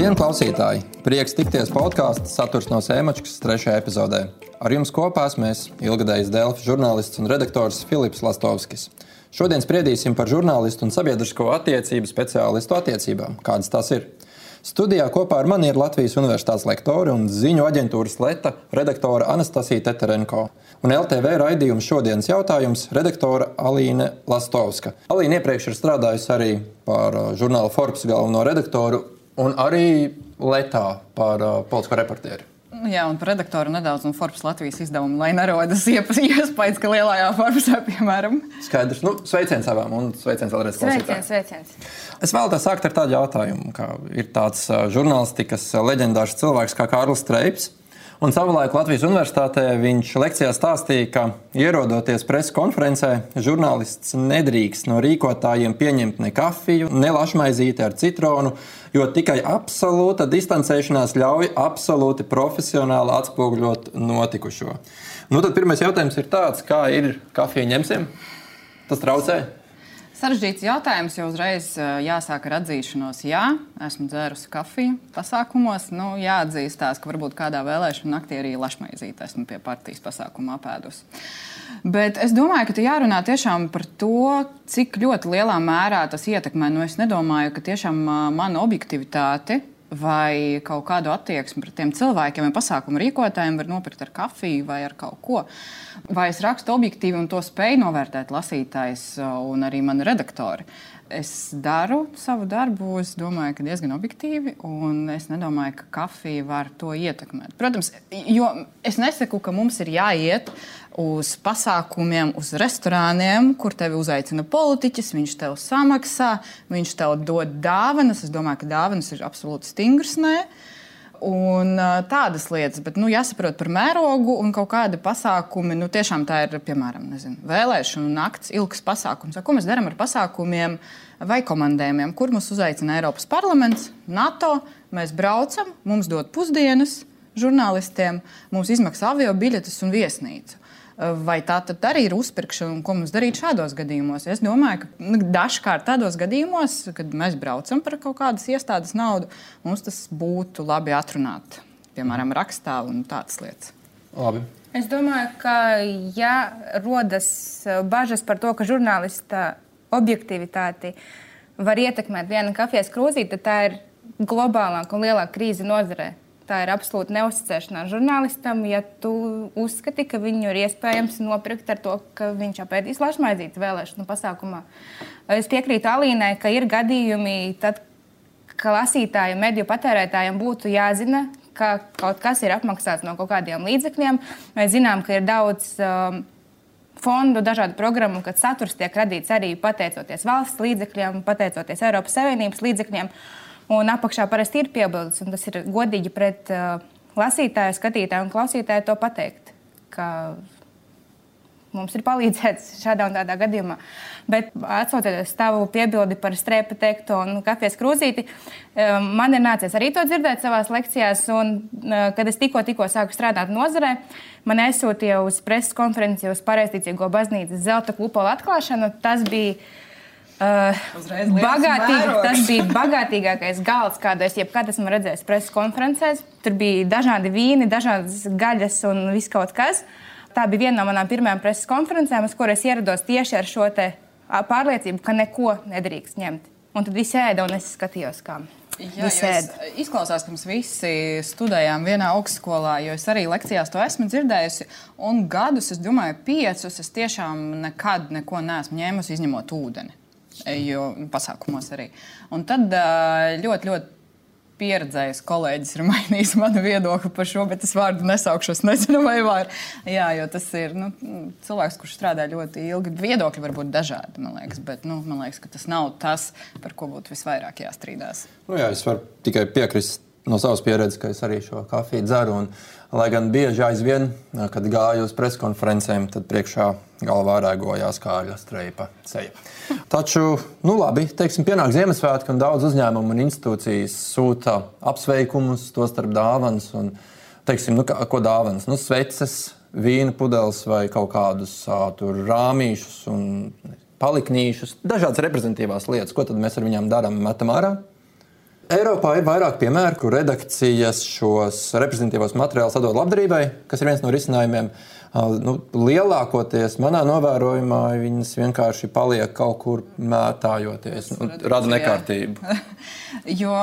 Labdien, klausītāji! Prieks tikties podkāstu saturs no Sēmačkas trešajā epizodē. Ar jums kopā esmu es, ilgadējs Delfa žurnālists un redaktors Filips Lastovskis. Šodien spriedīsim par žurnālistu un sabiedrisko attiecību speciālistu attiecībām, kādas tās ir. Studijā kopā ar mani ir Latvijas Universitātes lektore un ziņu aģentūras Leta redaktore Anastasija Teterenko. Un LTV raidījuma šodienas jautājums - redaktore Alīne Lastovska. Alīna iepriekš ir strādājusi arī par uh, žurnāla Forbes galveno redaktoru un arī Letā par uh, politisko reportieri. Jā, un par redaktoru nedaudz no Forbes Latvijas izdevuma, lai nerodas iespējas, ka lielajā Forbesā, piemēram, Skaidrs, nu, sveiciens savām un sveiciens vēlreiz klausītājiem. Sveiciens, sveiciens. Es vēlos sākt ar tādu jautājumu, ka ir tāds ā, žurnālistikas ā, leģendārs cilvēks kā Kārlis Streips. Un savulaik Latvijas Universitātē viņš lekcijā stāstīja, ka ierodoties preses konferencē, žurnālists nedrīkst no rīkotājiem pieņemt ne kafiju, ne lašmaizīti ar citronu, jo tikai absolūta distancēšanās ļauj absolūti profesionāli atspoguļot notikušo. Nu, tad pirmais jautājums ir tāds, kā ir kafija ņemsim? Tas traucē? Sarežģīts jautājums, jo uzreiz jāsāk ar atzīšanos. Jā, esmu dzērusi kafiju pasākumos. Nu, jāatzīstās, ka varbūt kādā vēlēšana naktī arī lašmaizīte esmu pie partijas pasākuma apēdus. Bet es domāju, ka te jārunā tiešām par to, cik ļoti lielā mērā tas ietekmē. Nu, es nedomāju, ka tiešām mana objektivitāte vai kaut kādu attieksmi pret tiem cilvēkiem vai pasākumu rīkotājiem var nopirkt ar kafiju vai ar kaut ko. Vai es rakstu objektīvi un to spēju novērtēt lasītājs uh, un arī mani redaktori. Es daru savu darbu, es domāju, ka diezgan objektīvi, un es nedomāju, ka kafija var to ietekmēt. Protams, jo es nesaku, ka mums ir jāiet uz pasākumiem, uz restorāniem, kur tevi uzaicina politiķis, viņš tev samaksā, viņš tev dod dāvanas. Es domāju, ka dāvanas ir absolūti stingrs. Nē. Un tādas lietas, bet nu, jāsaprot par mērogu un kaut kādi pasākumi. Nu, tiešām tā ir, piemēram, nezinu, vēlēšana nakts, ilgs pasākums. Ko mēs darām ar pasākumiem vai komandējumiem, kur mūs uzaicina Eiropas parlaments, NATO. Mēs braucam, mums dod pusdienas žurnālistiem, mums izmaksā avio biļetes un viesnīcu. Vai tā tad arī ir uzpirkšana, un ko mums darīt šādos gadījumos? Es domāju, ka nu, dažkārt tādos gadījumos, kad mēs braucam par kaut kādas iestādes naudu, mums tas būtu labi atrunāt, piemēram, rakstā un tādas lietas. Labi. Es domāju, ka ja rodas uh, bažas par to, ka žurnālista objektivitāti var ietekmēt viena kafijas krūzīte, tad tā ir globālāka un lielāka krīze nozarē. Tā ir absolūti neusticēšanās žurnālistam, ja tu uzskati, ka viņu ir iespējams nopirkt ar to, ka viņš apēdīs lašmaizīti vēlēšanu pasākumā. Es piekrītu Alīnai, ka ir gadījumi, tad, ka lasītājiem, mediju patērētājiem būtu jāzina, ka kaut kas ir apmaksāts no kaut kādiem līdzekļiem. Mēs zinām, ka ir daudz um, fondu, dažādu programmu, kad saturs tiek radīts arī pateicoties valsts līdzekļiem, pateicoties Eiropas Savienības līdzekļiem. Un apakšā parasti ir piebildes, un tas ir godīgi pret uh, lasītāju, skatītāju un klausītāju to pateikt. Mums ir palīdzēts šādā un tādā gadījumā. Bet atcaucoties tavu piebildi par strēpu teikto un kafijas krūzīti, um, man ir nācies arī to dzirdēt savā lekcijās. Un, uh, kad es tikko, tikko sāku strādāt nozarē, man aizsūtīja uz preses konferenci uz Pareizticīgo baznīcas zelta kupola atklāšanu. Tas bija Uh, bagātīgi, tas bija bagātīgākais galds, kādu es jebkad esmu redzējis preses konferencēs. Tur bija dažādi vīni, dažādas gaļas un viss kaut kas. Tā bija viena no manām pirmajām preses konferencēm, uz kuras ierados tieši ar šo pārliecību, ka neko nedrīkst ņemt. Un tad viss ēda, un es skatījos, kā Jā, es, izklausās, ka mēs visi studējām vienā augstskolā, jo es arī lekcijās to esmu dzirdējusi. Un gadus, es domāju, piecus, es tiešām nekad neko neesmu ņēmusi, izņemot ūdeni. Jo pasākumos arī. Un tad ļoti, ļoti pieredzējis kolēģis ir mainījis manu viedokli par šo, bet es vārdu nesaukšu. Es nezinu, vai var. Jā, jo tas ir nu, cilvēks, kurš strādā ļoti ilgi. Viedokļi var būt dažādi, man liekas, bet nu, man liekas, ka tas nav tas, par ko būtu visvairāk jāstrīdās. Nu, jā, es varu tikai piekrist no savas pieredzes, ka es arī šo kafiju dzeru. Un, lai gan bieži aizvien, kad gāju uz preskonferencēm, tad priekšā galvā rēgojās kāļa streipa seja. Taču, nu labi, teiksim, pienāk Ziemassvētki un daudz uzņēmumu un institūcijas sūta apsveikumus, tostarp dāvanas. Un, teiksim, nu, ko dāvanas? Nu, sveces, vīna pudeles vai kaut kādus tur rāmīšus un paliknīšus, dažādas reprezentatīvās lietas. Ko mēs ar viņām darām? Metam ārā? Eiropā ir vairāk piemēru, kur redakcijas šos reprezentatīvos materiālus atdod labdarībai, kas ir viens no risinājumiem. Nu, lielākoties manā novērojumā viņas vienkārši paliek kaut kur mētājoties, nu, rada nekārtību. jo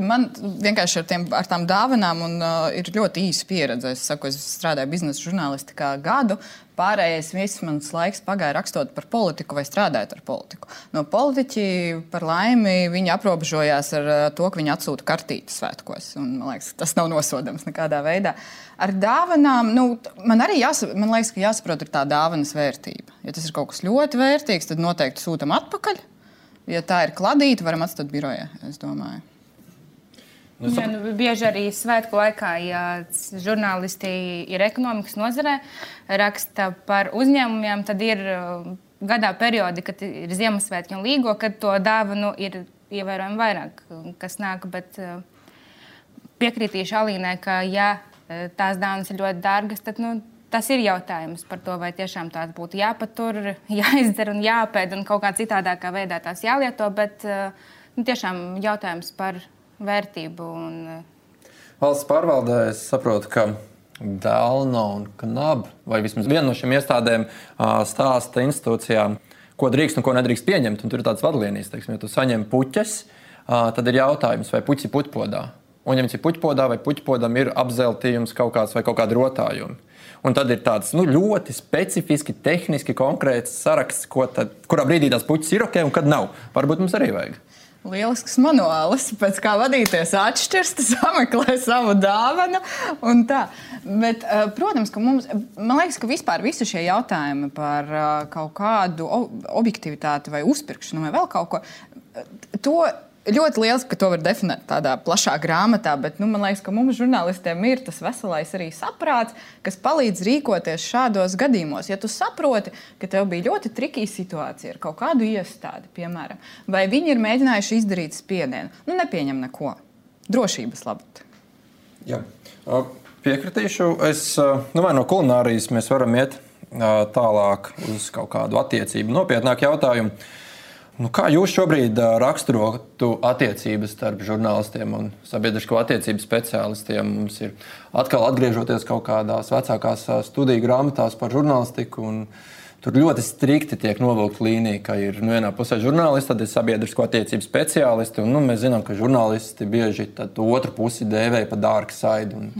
man vienkārši ar, tiem, ar tām dāvanām un, uh, ir ļoti īsa pieredze. Es, saku, es strādāju biznesa žurnālistikā gadu, Pārējais viss mans laiks pagāja rakstot par politiku vai strādājot ar politiku. No politiķi, par laimi, viņi aprobežojās ar eh, to, ka viņi atsūta kartītes svētkos. Un, man liekas, tas nav nosodāms nekādā veidā. Ar dāvanām, nu, man arī jāsa, man liekas, jāsaprot tā dāvanas vērtība. Ja tas ir kaut kas ļoti vērtīgs, tad noteikti sūtam atpakaļ. Ja tā ir kladīta, varam atstāt birojā, es domāju. Nu, Jā, nu, bieži arī svētku laikā, ja žurnālisti ir ekonomikas nozarē, raksta par uzņēmumiem, tad ir uh, gadā periodi, kad ir Ziemassvētki un Līgo, kad to dāvanu ir ievērojami vairāk, kas nāk. Bet uh, piekritīšu Alīnai, ka ja uh, tās dāvanas ir ļoti dārgas, tad nu, tas ir jautājums par to, vai tiešām tās būtu jāpatur, jāizdzer un jāpēd un kaut kā citādākā veidā tās jālieto. Bet nu, tiešām jautājums par vērtību. Un... Eh, Valsts pārvaldē es saprotu, ka Dēlna un Knaba, vai vismaz viena no šīm iestādēm, stāsta institūcijām, ko drīkst un ko nedrīkst pieņemt. Un tur ir tāds vadlīnijas, teiksim, ja tu saņem puķes, tad ir jautājums, vai puķis ir puķpodā. Un, ja viņš ir puķpodā vai puķpodam, ir apzeltījums kaut kāds vai kaut kāda rotājuma. Un tad ir tāds nu, ļoti specifiski, tehniski konkrēts saraksts, tad, kurā brīdī tās puķis ir ok un kad nav. Varbūt mums arī vajag. Lielisks manuāls, pēc kā vadīties atšķirs, sameklē savu dāvanu. Bet, eh, protams, ka mums, man liekas, ka vispār visi šie jautājumi par eh, kaut kādu objektivitāti vai uzpirkšanu vai vēl kaut ko, eh, to ļoti liels, ka to var definēt tādā plašā grāmatā, bet nu, man liekas, ka mums, žurnālistiem, ir tas veselais arī saprāts, kas palīdz rīkoties šādos gadījumos. Ja tu saproti, ka tev bija ļoti trikīga situācija ar kaut kādu iestādi, piemēram, vai viņi ir mēģinājuši izdarīt spiedienu, nu nepieņem neko. Drošības labad. Jā. Piekritīšu, es nu, no kulinārijas mēs varam iet tālāk uz kaut kādu attiecību nopietnāku jautājumu. Nu, kā jūs šobrīd raksturotu attiecības starp žurnālistiem un sabiedrisko attiecību speciālistiem? Mums ir atkal atgriežoties kaut kādās vecākās studiju grāmatās par žurnālistiku. Tur ļoti strikti tiek novilkta līnija, ka ir nu, vienā pusē žurnālisti, tad ir sabiedrisko attiecību speciālisti. Un, nu, mēs zinām, ka žurnālisti bieži otru pusi dēvē par dārgu. Un,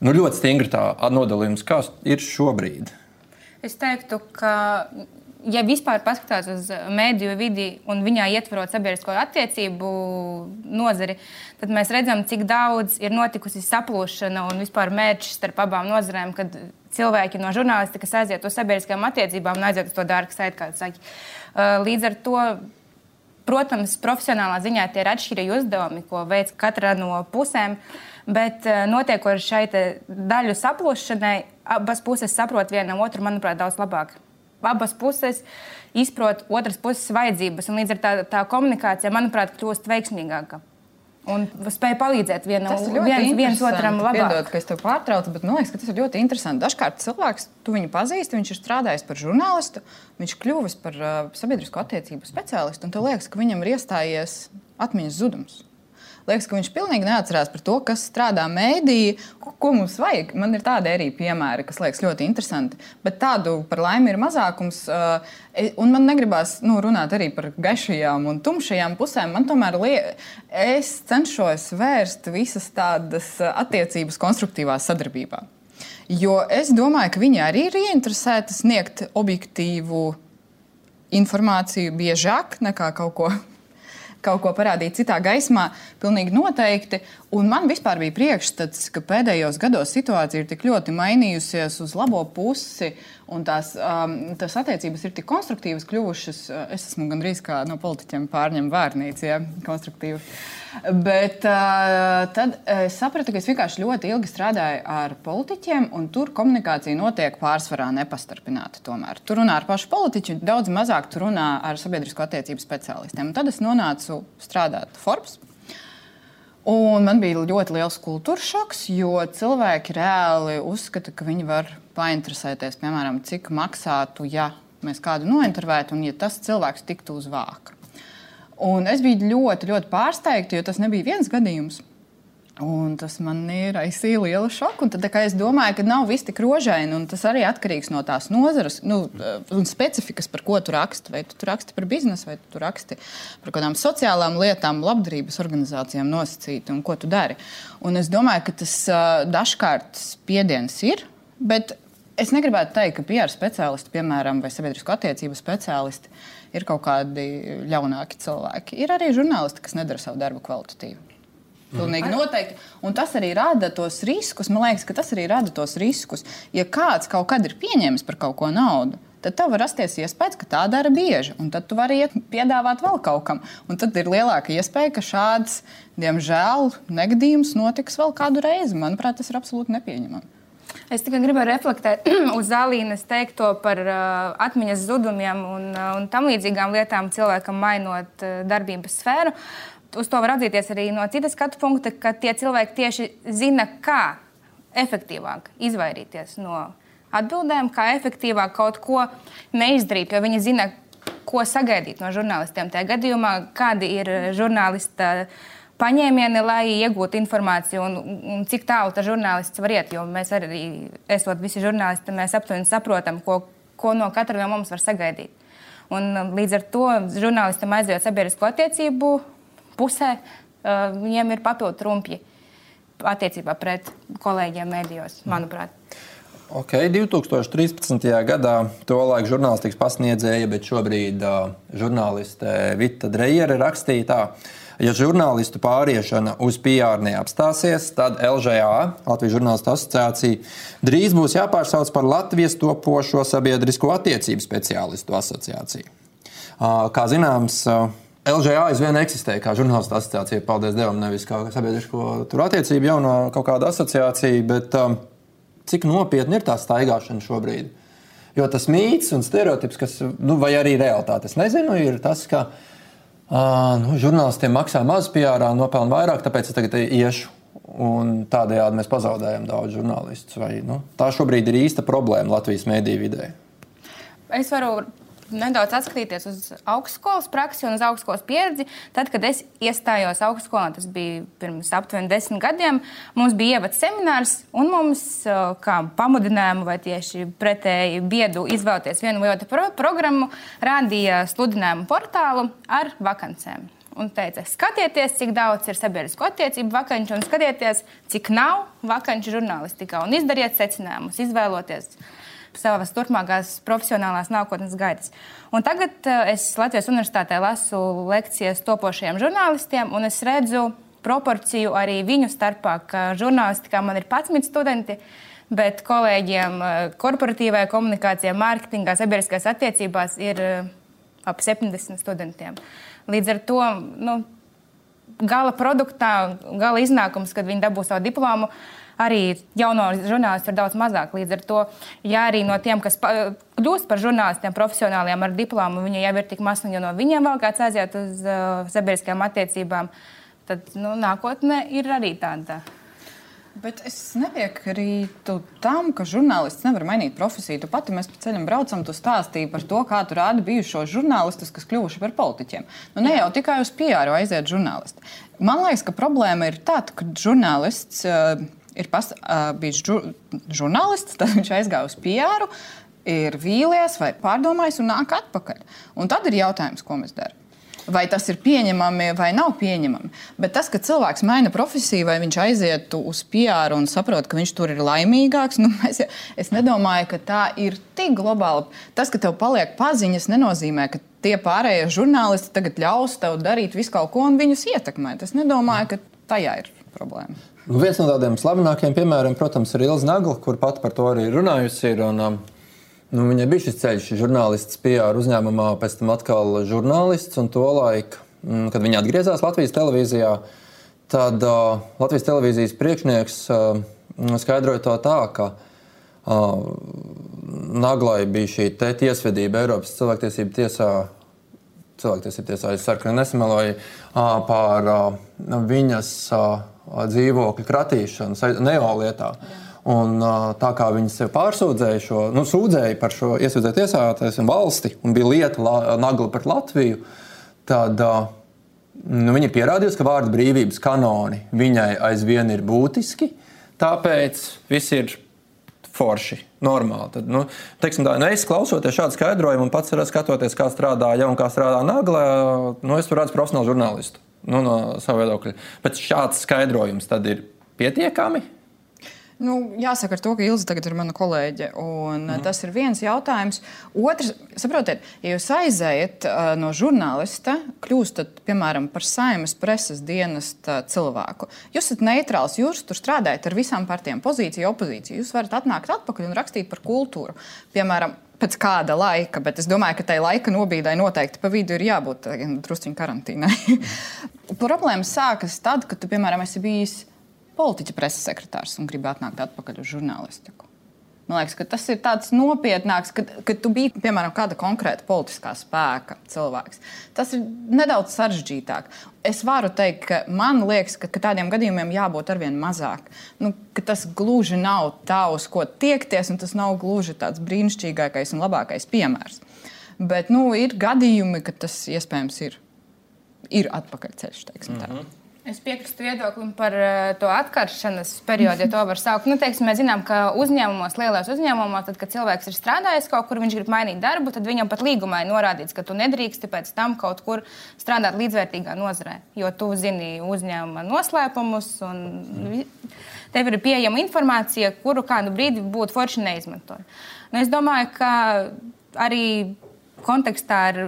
nu, ļoti stingri tā nodalījums, kā ir šobrīd. Es teiktu, ka ja vispār paskatās uz mēdīju vidi un viņā ietverot sabiedrisko attiecību nozari, tad mēs redzam, cik daudz ir notikusi saplūšana un vispār mērķis starp abām nozarēm, kad cilvēki no žurnālistikas aiziet uz sabiedriskajām attiecībām un aiziet uz to dārgu saitu, kā saka. Uh, līdz ar to. Protams, profesionālā ziņā tie ir atšķirīgi uzdevumi, ko veids katra no pusēm, bet uh, notiekot šai daļu saplūšanai, abas puses saprot vienam otru, manuprāt, daudz labāk abas puses izprot otras puses vajadzības. Līdz ar tā, tā komunikācija, manuprāt, kļūst veiksmīgāka. Un spēja palīdzēt vienam viens, viens otram labāk. Piedod, ka es tev pārtraucu, bet man liekas, ka tas ir ļoti interesanti. Dažkārt cilvēks, tu viņu pazīsti, viņš ir strādājis par žurnālistu, viņš kļuvis par uh, sabiedrisko attiecību speciālistu, un tev liekas, ka viņam ir iestājies atmiņas zudums. Liekas, ka viņš pilnīgi neatcerās par to, kas strādā mēdī, ko, ko mums vajag. Man ir tādi arī piemēri, kas liekas ļoti interesanti. Bet tādu par laimi ir mazākums. Uh, un man negribās nu, runāt arī par gaišajām un tumšajām pusēm. Man tomēr es cenšos vērst visas tādas attiecības konstruktīvā sadarbībā. Jo es domāju, ka viņi arī ir ieinteresēti sniegt objektīvu informāciju biežāk nekā kaut ko kaut ko parādīt citā gaismā, pilnīgi noteikti. Un man vispār bija priekšstats, ka pēdējos gados situācija ir tik ļoti mainījusies uz labo pusi, un tās, um, tās attiecības ir tik konstruktīvas kļuvušas. Es esmu gandrīz kā no politiķiem pārņem vērnīca, ja konstruktīva. Bet uh, tad es sapratu, ka es vienkārši ļoti ilgi strādāju ar politiķiem, un tur komunikācija notiek pārsvarā nepastarpināti. Tomēr. Tur runā ar pašu politiķu, daudz mazāk tur runā ar sabiedrisko attiecību speciālistiem. Un tad es nonācu strādāt Forbes. Un man bija ļoti liels kultūras šoks, jo cilvēki reāli uzskata, ka viņi var painteresēties, piemēram, cik maksātu, ja mēs kādu nointervētu, un ja tas cilvēks tiktu uz vāka. Un es biju ļoti, ļoti pārsteigta, jo tas nebija viens gadījums. Un tas man ir aizsīja lielu šoku. Tad, es domāju, ka nav viss tik rožaini. Tas arī atkarīgs no tās nozares nu, un specifikas, par ko tu raksti. Vai tu, tu raksti par biznesu, vai tu raksti par kādām sociālām lietām, labdarības organizācijām nosacīti un ko tu dari. Un es domāju, ka tas dažkārt spiediens ir. Bet es negribētu teikt, ka PR speciālisti, piemēram, vai sabiedrisko attiecību speciālisti, ir kaut kādi ļaunāki cilvēki. Ir arī žurnālisti, kas nedara savu darbu kvalitatīvi. Pilnīgi mm. noteikti. Un tas arī rada tos riskus. Man liekas, ka tas arī rada tos riskus. Ja kāds kaut kad ir pieņēmis par kaut ko naudu, tad tev var rasties iespējas, ka tā dara bieži. Un tad tu vari iet piedāvāt vēl kaut kam. Un tad ir lielāka iespēja, ka šāds, diemžēl, negadījums notiks vēl kādu reizi. Manuprāt, tas ir absolūti nepieņemami. Es tikai gribēju reflektēt uz Zālīnas teikto par uh, atmiņas zudumiem un, uh, un tam līdzīgām lietām, cilvēkam mainot uh, darbības sfēru uz to var atzīties arī no citas skatu punkta, ka tie cilvēki tieši zina, kā efektīvāk izvairīties no atbildēm, kā efektīvāk kaut ko neizdarīt, jo viņi zina, ko sagaidīt no žurnālistiem. Tajā gadījumā, kādi ir žurnālista paņēmieni, lai iegūtu informāciju un, un cik tālu tas žurnālists var iet. Jo mēs arī, esot visi žurnālisti, mēs aptuveni saprotam, ko, ko no katra no mums var sagaidīt. Un, līdz ar to žurnālistam aizjūt sabiedrisko attiecību pusē viņiem ir papildu trumpji attiecībā pret kolēģiem medijos, manuprāt. Ok, 2013. gadā tolaik žurnālistikas pasniedzēja, bet šobrīd uh, žurnāliste Vita Dreijere rakstīja tā. Ja žurnālistu pāriešana uz PR neapstāsies, tad LŽA, Latvijas Žurnālistu asociācija, drīz būs jāpārsauc par Latvijas topošo sabiedrisko attiecību speciālistu asociāciju. Uh, kā zināms, uh, LGA aizvien eksistē kā žurnālistu asociācija, paldies Dievam, nevis kā sabiedrisko attiecību jauno kaut kāda asociācija, bet um, cik nopietni ir tā staigāšana šobrīd? Jo tas mīts un stereotips, kas, nu, vai arī realitāte, es nezinu, ir tas, ka uh, nu, žurnālistiem maksā maz PR, nopelna vairāk, tāpēc es tagad iešu. Un tādējādi mēs pazaudējam daudz žurnālistus. Vai, nu, tā šobrīd ir īsta problēma Latvijas mēdīju vidē. Es varu nedaudz atskatīties uz augstskolas praksi un uz augstskolas pieredzi. Tad, kad es iestājos augstskolā, tas bija pirms aptuveni desmit gadiem, mums bija ievads seminārs, un mums kā pamudinājumu vai tieši pretēji biedu izvēlēties vienu vai otru pro programmu, rādīja sludinājumu portālu ar vakancēm. Un teica, skatieties, cik daudz ir sabiedrisko attiecību vakanču, un skatieties, cik nav vakanču žurnālistikā, un izdariet secinājumus, izvēloties uh, savas turpmākās profesionālās nākotnes gaitas. Un tagad uh, es Latvijas Universitātē lasu lekcijas topošajiem žurnālistiem, un es redzu proporciju arī viņu starpā, ka žurnālistikā man ir 11 studenti. Bet kolēģiem uh, korporatīvajā komunikācijā, mārketingā, sabiedriskajās attiecībās ir uh, ap 70 studentiem. Līdz ar to nu, gala produktā, gala iznākums, kad viņi dabūs savu diplomu, uh, arī jauno žurnālistu ir daudz mazāk. Līdz ar to, ja arī no tiem, kas kļūst par žurnālistiem, profesionāliem ar diplomu, viņi jau ir tik maz, un ja no viņiem vēl kāds aiziet uz uh, sabiedriskajām attiecībām, tad nu, nākotne ir arī tāda. Bet es nepiekrītu tam, ka žurnālists nevar mainīt profesiju. Tu pati mēs pa ceļam braucam, tu stāstīji par to, kā tu rādi bijušos žurnālistus, kas kļuvuši par politiķiem. Nu, ne jau tikai uz PR aiziet žurnālisti. Man liekas, ka problēma ir tāda, ka žurnālists. Uh, ir pas, uh, bijis žur, žurnālists, tad viņš aizgāja uz PR, ir vīlies vai pārdomājis un nāk atpakaļ. Un tad ir jautājums, ko mēs darām. Vai tas ir pieņemami vai nav pieņemami. Bet tas, ka cilvēks maina profesiju, vai viņš aiziet uz PR un saprot, ka viņš tur ir laimīgāks, nu, es, es nedomāju, ka tā ir tik globāla. Tas, ka tev paliek paziņas, nenozīmē, ka tie pārējie žurnālisti tagad ļaus tev darīt visu kaut ko un viņus ietekmēt. Es nedomāju, ka tajā ir problēma. Nu, viens no tādiem slavenākiem piemēriem, protams, ir Ilza Nagla, kur pat par to arī runājusi. Ir, un, um, nu, viņai bija šis ceļš, žurnālists PR uzņēmumā, pēc tam atkal žurnālists. Un to laiku, mm, kad viņa atgriezās Latvijas televīzijā, tad uh, Latvijas televīzijas priekšnieks uh, skaidroja to tā, ka uh, Naglai bija šī tiesvedība Eiropas cilvēktiesību tiesā cilvēktiesību tiesā, es ceru, ka nesameloju par viņas dzīvokļu kratīšanu neolietā. Un, tā kā viņi sev pārsūdzēja šo, nu, sūdzēja par šo iesūdzēju tiesāties valsti un bija lieta la, nagla pret Latviju, tad nu, viņa ir pierādījusi, ka vārdu brīvības kanoni viņai aizvien ir būtiski. Tāpēc viss ir forši, normāli. Tad, nu, teiksim, tā, nu, es klausoties šādu skaidrojumu, un pats skatoties, kā strādā jau un kā strādā Nagla, nu, es tur redzu profesionālu žurnālistu nu, no sava viedokļa. Bet šāds skaidrojums tad ir pietiekami. Nu, jāsaka, to, ka Ilza tagad ir mana kolēģe. Mm. Tas ir viens jautājums. Otrs, saprotiet, ja jūs aizējat uh, no žurnālista, kļūstat piemēram par saimnes preses dienesta cilvēku, jūs esat neitrāls, jūs tur strādājat ar visām partijām, pozīciju, opozīciju. Jūs varat atnākt atpakaļ un rakstīt par kultūru. Piemēram, pēc kāda laika, bet es domāju, ka tai laika nobīdai noteikti pa vidu ir jābūt druskuļi karantīnai. Problēma sākas tad, kad tu, piemēram, esi bijis politiķa preses sekretārs un gribi atnākt atpakaļ uz žurnālistiku. Man liekas, tas ir tāds nopietnāks, kad, kad tu biji piemēram kāda konkrēta politiskā spēka cilvēks. Tas ir nedaudz sarežģītāk. Es varu teikt, ka man liekas, ka, ka tādiem gadījumiem jābūt arvien mazāk. Nu, tas gluži nav tā, uz ko tiekties, un tas nav gluži tāds brīnišķīgākais un labākais piemērs. Bet nu, ir gadījumi, kad tas iespējams ir, ir atpakaļceļš. Mm -hmm. Es piekrītu viedoklim par uh, to atkaršanas periodu, ja to var saukt. Nu, teiksim, mēs zinām, ka uzņēmumos, lielos uzņēmumos, tad, kad cilvēks ir strādājis kaut kur, viņš grib mainīt darbu, tad viņam pat līgumā ir norādīts, ka tu nedrīksti pēc tam kaut kur strādāt līdzvērtīgā nozarē, jo tu zini uzņēmuma noslēpumus un tev ir pieejama informācija, kuru kādu brīdi būtu forši neizmantot. Nu, es domāju, ka arī kontekstā ar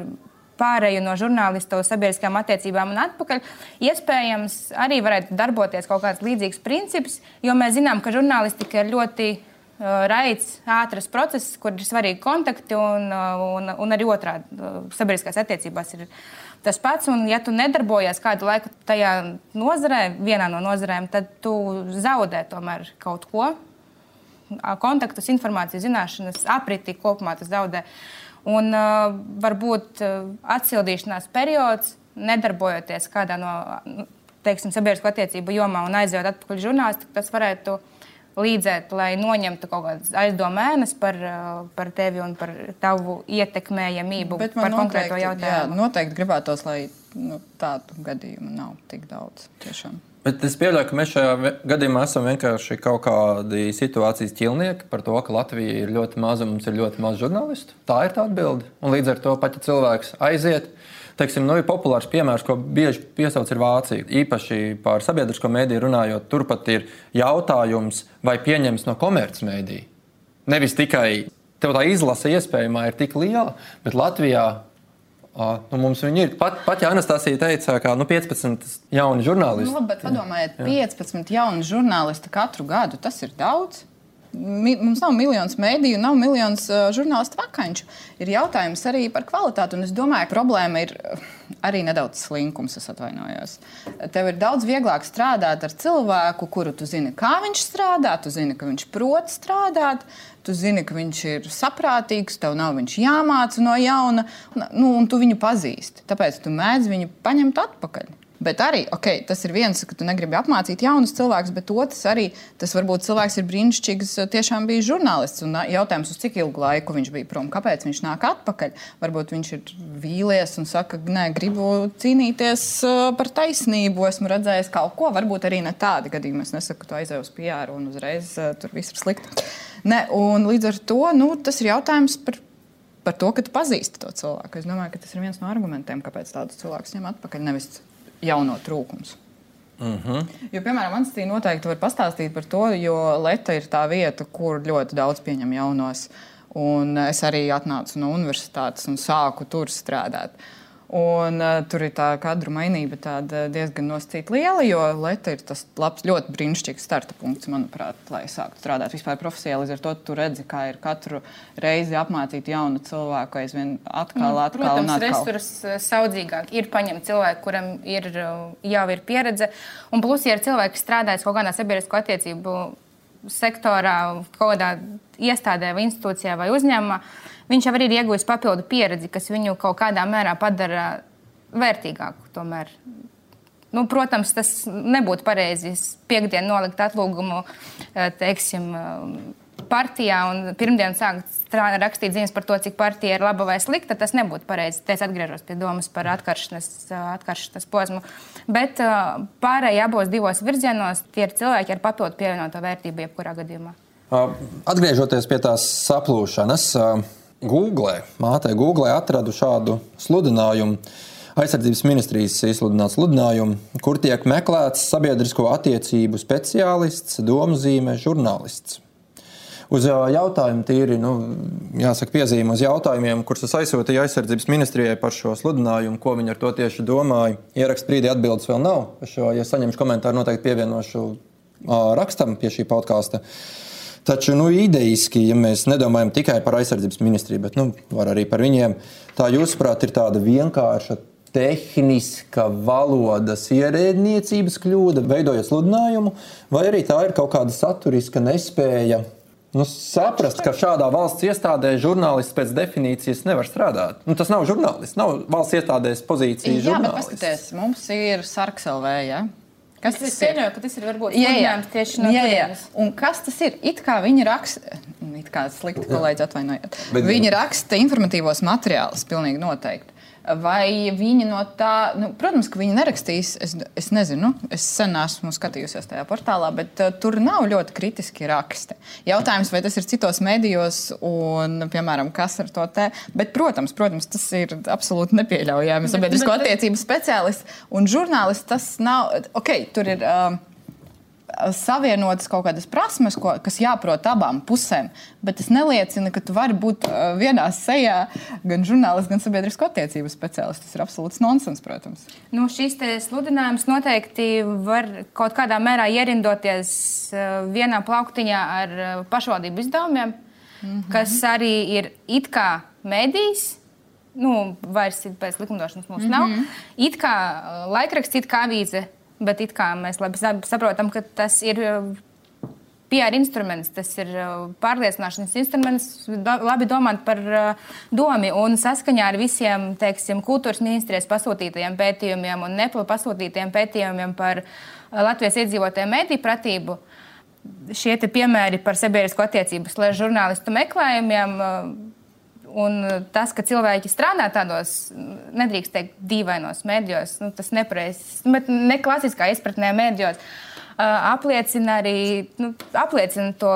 pārēju no žurnālistu uz sabiedriskām attiecībām un atpakaļ, iespējams, arī varētu darboties kaut kāds līdzīgs princips, jo mēs zinām, ka žurnālistika ir ļoti uh, raids, ātrs process, kur ir svarīgi kontakti, un, uh, un, un arī otrādi uh, sabiedriskās attiecībās ir tas pats. Un, ja tu nedarbojies kādu laiku tajā nozarē, vienā no nozarēm, tad tu zaudē tomēr kaut ko. Kontaktus, informācijas, zināšanas, apriti kopumā tas zaudē. Uh, Un uh, varbūt uh, atsildīšanās periods, nedarbojoties kādā no teiksim, sabiedrisko attiecību jomā un aizjūt atpakaļ žurnālistiku, tas varētu līdzēt, lai noņemtu kaut kādas aizdomēnes par, par tevi un par tavu ietekmējamību par noteikti, konkrēto jautājumu. Jā, noteikti gribētos, lai nu, tādu gadījumu nav tik daudz. Tiešām. Bet es pieļauju, ka mēs šajā gadījumā esam vienkārši kaut kādi situācijas ķilnieki par to, ka Latvija ir ļoti maza un mums ir ļoti maz žurnālistu. Tā ir tā atbilde. Un līdz ar to pat ja cilvēks aiziet. Teiksim, nu, ir populārs piemērs, ko bieži piesauc ir Vācija. Īpaši par sabiedrisko mēdīju runājot, turpat ir jautājums, vai pieņems no komercmediju. Nevis tikai tā izlase iespējamā ir tik liela, bet Latvijā Nu, mums viņi ir. Pat, pat ja Anastasija teica, ka nu, 15 jauni žurnālisti. Nu, labi, bet padomājiet, jā. 15 jauni žurnālisti katru gadu tas ir daudz. Mi, mums nav miljonus mēdīju, nav miljonus uh, žurnālistu vakanču. Ir jautājums arī par kvalitāti. Un es domāju, ka problēma ir arī nedaudz slinkums. Es atvainojos. Tev ir daudz vieglāk strādāt ar cilvēku, kuru tu zini, kā viņš strādā, tu zini, ka viņš prot strādāt. Tu zini, ka viņš ir saprātīgs, tev nav jāmāca no jauna, nu, un tu viņu pazīsti. Tāpēc tu mēdz viņu paņemt atpakaļ. Bet arī okay, tas ir viens, ka tu negribi apmācīt jaunus cilvēkus, bet otrs arī tas varbūt cilvēks ir brīnišķīgs, tiešām bija žurnālists. Un jautājums, uz cik ilgu laiku viņš bija prom, kāpēc viņš nāk atpakaļ? Varbūt viņš ir vīlies un saka, nē, gribu cīnīties par taisnību, esmu redzējis kaut ko. Varbūt arī ne tādi gadījumi. Es nesaku, ka tu aizej uz PR un uzreiz tur viss ir slikti. Ne, un līdz ar to nu, tas ir jautājums par par to, ka tu pazīsti to cilvēku. Es domāju, ka tas ir viens no argumentiem, kāpēc tādus cilvēkus ņem atpakaļ. Nevis jauno trūkums. Uh mhm. -huh. Jo, piemēram, Anstīna noteikti var pastāstīt par to, jo Leta ir tā vieta, kur ļoti daudz pieņem jaunos. Un es arī atnācu no universitātes un sāku tur strādāt. Uh, Un, uh, tur ir tā kadru mainība diezgan nosacīta liela, jo Leta ir tas labs, ļoti brīnišķīgs starta punkts, manuprāt, lai sāktu strādāt vispār profesijā. Līdz ar to tu redzi, kā ir katru reizi apmācīt jaunu cilvēku aizvien atkal, mm, atkal. Protams, resurs uh, saudzīgāk ir paņemt cilvēku, kuram ir, uh, jau ir pieredze. Un plus, ja ir cilvēki, kas strādājas kaut kādā sabiedrisko attiecību sektorā, kaut kādā iestādē vai institūcijā vai uzņēmumā, viņš jau ir ieguvis papildu pieredzi, kas viņu kaut kādā mērā padara vērtīgāku. Tomēr. Nu, protams, tas nebūtu pareizi piekdienu nolikt atlūgumu, eh, teiksim, eh, partijā un pirmdien sākt rakstīt ziņas par to, cik partija ir laba vai slikta, tas nebūtu pareizi. Es atgriežos pie domas par atkaršanas, atkaršanas posmu. Bet pārējie abos divos virzienos tie ir cilvēki ar papildu pievienoto vērtību jebkurā gadījumā. Atgriežoties pie tās saplūšanas, Google, mātei Google atradu šādu sludinājumu aizsardzības ministrijas izsludināts sludinājumu, kur tiek meklēts sabiedrisko attiecību speciālists, domzīmē, žurnālists. Uz jautājumu tīri, nu, jāsaka, piezīme uz jautājumiem, kurus es aizsūtīju aizsardzības ministrijai par šo sludinājumu, ko viņi ar to tieši domāja. Ieraksts brīdī atbildes vēl nav. Šo, ja saņemšu komentāru, noteikti pievienošu rakstam pie šī podkāsta. Taču nu, idejiski, ja mēs nedomājam tikai par aizsardzības ministriju, bet nu, arī par viņiem, tā jūsuprāt ir tāda vienkārša tehniska valodas ierēdniecības kļūda, veidojot sludinājumu, vai arī tā ir kaut kāda saturiska nespēja nu, saprast, ka šādā valsts iestādē žurnālists pēc definīcijas nevar strādāt. Nu, tas nav žurnālists, nav valsts iestādēs pozīcija. Jā, bet paskatieties, mums ir sarkselvē. Ja? Kas tas ir? Pieļauju, ka tas ir varbūt jā, jā. tieši no jā, jā. Un kas tas ir? It kā viņi raksta, it kā slikti kolēģi atvainojiet. Bet, viņi raksta informatīvos materiālus, pilnīgi noteikti. Vai viņi no tā, nu, protams, ka viņi nerakstīs, es, es nezinu, es sen esmu skatījusies tajā portālā, bet uh, tur nav ļoti kritiski raksti. Jautājums, vai tas ir citos medijos, un, piemēram, kas ar to te. Bet, protams, protams tas ir absolūti nepieļaujami. Sabiedrisko attiecību speciālists un žurnālists tas nav. Ok, tur ir. Uh, savienotas kaut kādas prasmes, ko, kas jāprot abām pusēm. Bet tas neliecina, ka tu vari būt uh, vienā sejā gan žurnālists, gan sabiedrisko attiecību speciālists. Tas ir absolūts nonsens, protams. Nu, šīs sludinājums noteikti var kaut kādā mērā ierindoties uh, vienā plauktiņā ar uh, pašvaldību izdevumiem, mm -hmm. kas arī ir it kā medijs. Nu, vairs pēc likumdošanas mums mm -hmm. nav. It kā laikraksts, it kā avīze bet it kā mēs labi saprotam, ka tas ir. Uh, PR instruments, tas ir uh, pārliecināšanas instruments, do, labi domāt par uh, domu un saskaņā ar visiem teiksim, kultūras ministrijas pasūtītajiem pētījumiem un neplu pasūtītajiem pētījumiem par Latvijas iedzīvotāju mediju pratību. Šie piemēri par sabiedrisko attiecību slēdz žurnālistu meklējumiem Un tas, ka cilvēki strādā tādos, nedrīkst teikt, dīvainos mēdījos, nu, tas nepareizs, bet ne klasiskā izpratnē mēdījos, uh, apliecina arī nu, apliecina to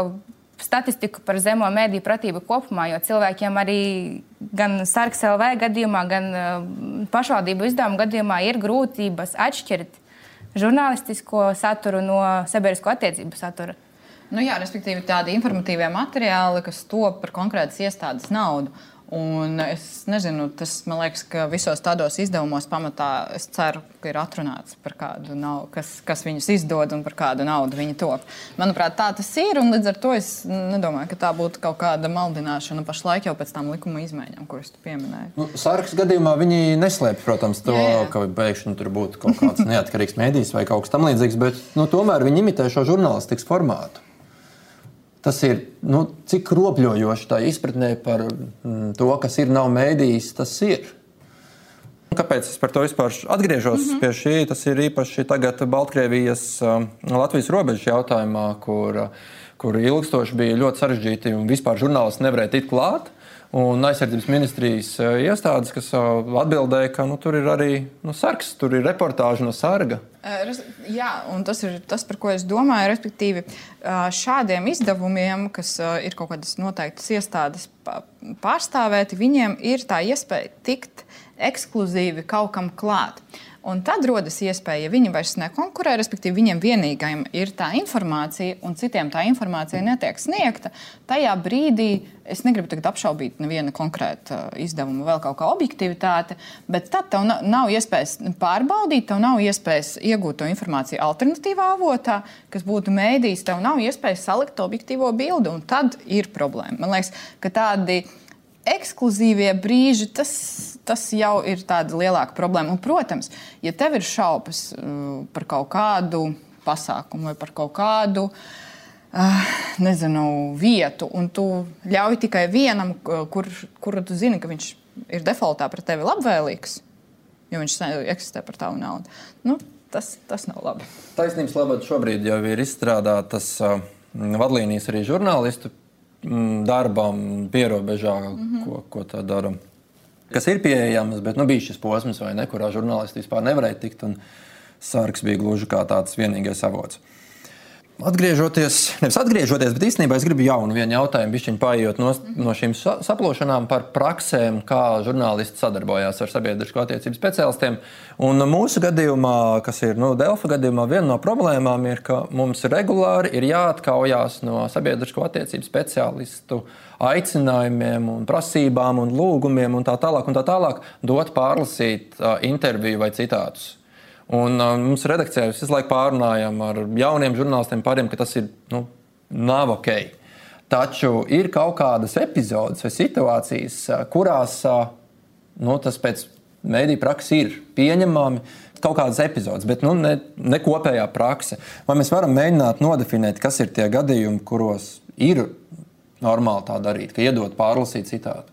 statistiku par zemo mēdīju pratību kopumā, jo cilvēkiem arī gan Sarks LV gadījumā, gan uh, pašvaldību izdevumu gadījumā ir grūtības atšķirt žurnālistisko saturu no sabiedrisko attiecību satura. Nu, jā, respektīvi, tādi informatīvie materiāli, kas top par konkrētas iestādes naudu. Un es nezinu, tas man liekas, ka visos tādos izdevumos pamatā es ceru, ka ir atrunāts par kādu naudu, kas, kas viņus izdod un par kādu naudu viņi top. Manuprāt, tā tas ir. Līdz ar to es nedomāju, ka tā būtu kaut kāda maldināšana pašlaik jau pēc tam likuma izmaiņām, kuras tu pieminēji. Nu, Sārkas gadījumā viņi neslēpj, protams, to, jā, jā. ka pēkšņi tur būtu kaut kāds neatkarīgs mēdījis vai kaut kas tamlīdzīgs, bet nu, tomēr viņi imitē šo žurnālistikas formātu. Tas ir nu, cik ropļojoši tā izpratnē par mm, to, kas ir nav mēdījis, tas ir. Kāpēc es par to vispār atgriežos mm -hmm. pie šī? Tas ir īpaši tagad Baltkrievijas, um, Latvijas robežas jautājumā, kur, kur ilgstoši bija ļoti sarežģīti un vispār žurnālisti nevarēja tikt klāt. Un aizsardzības ministrijas eh, iestādes, kas eh, atbildēja, ka nu, tur ir arī nu, sargs, tur ir reportāža no sarga. Eh, jā, un tas ir tas, par ko es domāju. Respektīvi, šādiem izdevumiem, kas ir kaut kādas noteiktas iestādes pārstāvēti, viņiem ir tā iespēja tikt ekskluzīvi kaut kam klāt. Un tad rodas iespēja, ja viņi vairs nekonkurē, respektīvi viņiem vienīgajam ir tā informācija, un citiem tā informācija netiek sniegta. Tajā brīdī es negribu apšaubīt nevienu konkrētu uh, izdevumu, vēl kaut kā objektivitāti, bet tad tev nav iespējas pārbaudīt, tev nav iespējas iegūt to informāciju alternatīvā avotā, kas būtu mēdījis, tev nav iespējas salikt objektīvo bildi, un tad ir problēma. Man liekas, ka tādi ir ekskluzīvie brīži, tas, tas jau ir tāda lielāka problēma. Un, protams, ja tev ir šaubas uh, par kaut kādu pasākumu vai par kaut kādu uh, nezinu, vietu, un tu ļauj tikai vienam, kur, kuru tu zini, ka viņš ir defaultā pret tevi labvēlīgs, jo viņš eksistē par tavu naudu. Nu, tas, tas nav labi. Taisnības labāk šobrīd jau ir izstrādātas uh, vadlīnijas arī žurnālistu darbam, pierobežā, mm -hmm. ko, ko tā darām. Kas ir pieejams, bet nu, bija šis posms, ne, kurā žurnālisti vispār nevarēja tikt. Sārks bija gluži kā tāds vienīgais avots. Atgriežoties, nevis atgriežoties, bet īstenībā es gribu jaunu jautājumu, bišķiņu pārējot no, no šīm saplošanām par praksēm, kā žurnālisti sadarbojās ar sabiedrisko attiecību speciālistiem. Un mūsu gadījumā, kas ir nu, Delfa gadījumā, viena no problēmām ir, ka mums regulāri ir jāatkaujās no sabiedrisko attiecību speciālistu aicinājumiem, un prasībām un lūgumiem un tā tālāk, un tā tālāk dot pārlasīt interviju vai citātus. Un, uh, mums redakcijā visu laiku pārunājam ar jauniem žurnālistiem, pāriem, ka tas ir nu, nav ok. Taču ir kaut kādas epizodes vai situācijas, uh, kurās uh, nu, tas pēc mēdīņa prakses ir pieņemami. Kaut kādas epizodes, bet nu, ne, ne kopējā prakse. Vai mēs varam mēģināt nodefinēt, kas ir tie gadījumi, kuros ir normāli tā darīt, ka iedot pārlasīt citātu?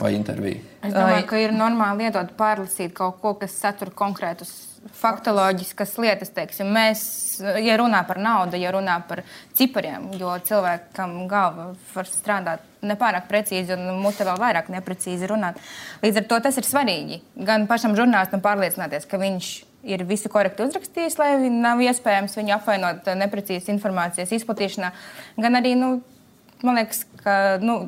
vai interviju? Es domāju, ka ir normāli iedot pārlasīt kaut ko, kas satur konkrētus faktoloģiskas lietas. Teiksim. Mēs, ja runā par naudu, ja runā par cipariem, jo cilvēkam galva var strādāt nepārāk precīzi un mute vēl vairāk neprecīzi runāt. Līdz ar to tas ir svarīgi. Gan pašam žurnālistam pārliecināties, ka viņš ir visu korekti uzrakstījis, lai nav iespējams viņu apvainot neprecīzas informācijas izplatīšanā, gan arī, nu, man liekas, ka. Nu,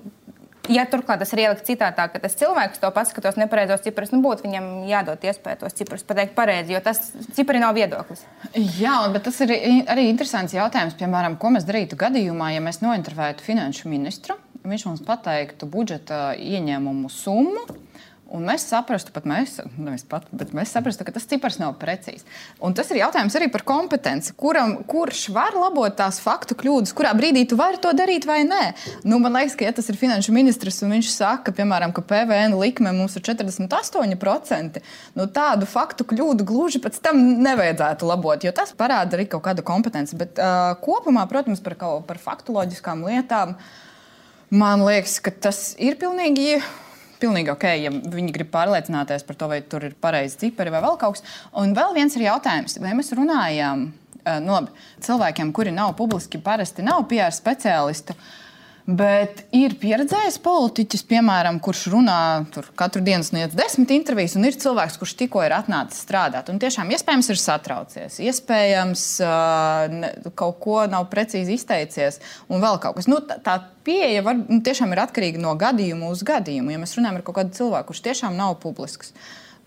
ja turklāt tas ir ielikt citātā, ka tas cilvēks to paskatos nepareizos ciprus, nu būtu viņam jādod iespēju tos ciprus pateikt pareizi, jo tas cipari nav viedoklis. Jā, bet tas ir arī interesants jautājums, piemēram, ko mēs darītu gadījumā, ja mēs nointervētu finanšu ministru. Viņš mums pateiktu budžeta ieņēmumu summu, Un mēs saprastu, pat mēs, nevis pat, bet mēs saprastu, ka tas cipars nav precīzs. Un tas ir jautājums arī par kompetenci. Kuram, kurš var labot tās faktu kļūdas, kurā brīdī tu vari to darīt vai nē? Nu, man liekas, ka ja tas ir finanšu ministrs un viņš saka, piemēram, ka PVN likme mums ir 48%, nu, tādu faktu kļūdu gluži pēc tam nevajadzētu labot, jo tas parāda arī kaut kādu kompetenci. Bet uh, kopumā, protams, par, par faktoloģiskām lietām. Man liekas, ka tas ir pilnīgi pilnīgi ok, ja viņi grib pārliecināties par to, vai tur ir pareizi cipari vai vēl kaut kas. Un vēl viens ir jautājums, vai mēs runājām no nu cilvēkiem, kuri nav publiski, parasti nav PR speciālisti. Uh, Bet ir pieredzējis politiķis, piemēram, kurš runā katru dienu sniedz desmit intervijas, un ir cilvēks, kurš tikko ir atnācis strādāt. Un tiešām iespējams ir satraucies, iespējams uh, kaut ko nav precīzi izteicies, un vēl kaut kas. Nu, tā, tā pieeja var, nu, tiešām ir atkarīga no gadījuma uz gadījumu. Ja mēs runājam par kaut kādu cilvēku, kurš tiešām nav publisks,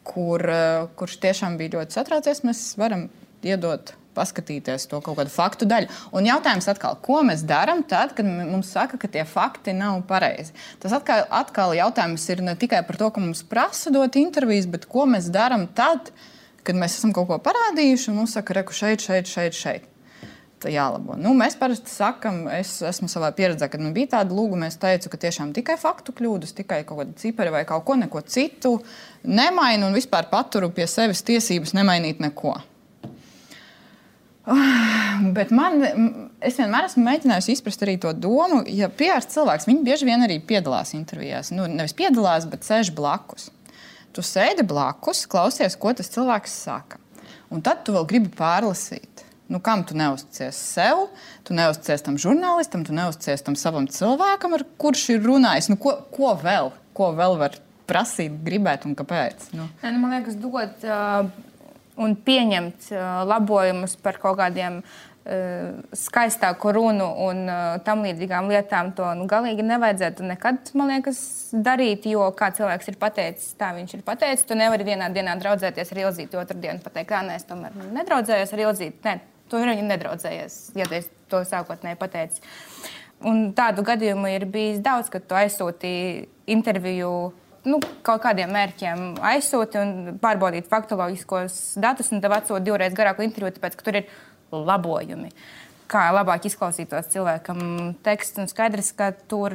kur, uh, kurš tiešām bija ļoti satraucies, mēs varam iedot paskatīties to kaut kādu faktu daļu. Un jautājums atkal, ko mēs darām tad, kad mums saka, ka tie fakti nav pareizi? Tas atkal, atkal jautājums ir ne tikai par to, ka mums prasa dot intervijas, bet ko mēs darām tad, kad mēs esam kaut ko parādījuši un mums saka, reku šeit, šeit, šeit. šeit. Jālabo. Nu, mēs parasti sakām, es esmu savā pieredzē, kad man bija tāda lūguma, es teicu, ka tiešām tikai faktu kļūdas, tikai kaut kāda cipari vai kaut ko, citu nemainu un vispār paturu pie sevis tiesības nemainīt neko. Bet man, es vienmēr esmu mēģinājusi izprast arī to domu, ja PR cilvēks, viņi bieži vien arī piedalās intervijās. Nu, nevis piedalās, bet sēž blakus. Tu sēdi blakus, klausies, ko tas cilvēks saka. Un tad tu vēl gribi pārlasīt. Nu, kam tu neusticies sev, tu neusticies tam žurnālistam, tu neusticies tam savam cilvēkam, ar kurš ir runājis. Nu, ko, ko vēl? Ko vēl var prasīt, gribēt un kāpēc? Nu. Ne, nu, man liekas, dot. Uh un pieņemt uh, labojumus par kaut kādiem uh, skaistāku runu un uh, tam līdzīgām lietām, to nu, galīgi nevajadzētu nekad, man liekas, darīt. Jo kā cilvēks ir pateicis, tā viņš ir pateicis. Tu nevari vienā dienā draudzēties ar Ilzīti, otru dienu pateikt, ka nē, es tomēr nedraudzējos ar Ilzīti. Nē, tu ir viņa nedraudzējies, ja tu to sākotnēji pateici. Un tādu gadījumu ir bijis daudz, kad tu aizsūtīji interviju nu, kaut kādiem mērķiem aizsūti un pārbaudīt faktoloģiskos datus, un tev atsūta divreiz garāku interviju, tāpēc, ka tur ir labojumi. Kā labāk izklausītos cilvēkam teksts, un skaidrs, ka tur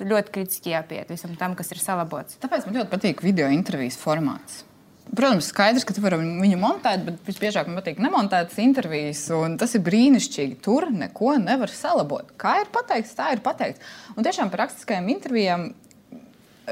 ļoti kritiski jāpiet visam tam, kas ir salabots. Tāpēc man ļoti patīk video intervijas formāts. Protams, skaidrs, ka tu vari viņu montēt, bet visbiežāk man patīk nemontētas intervijas. Tas ir brīnišķīgi. Tur neko nevar salabot. Kā ir pateikts, tā ir pateikts. Un tiešām par rakstiskajām intervijām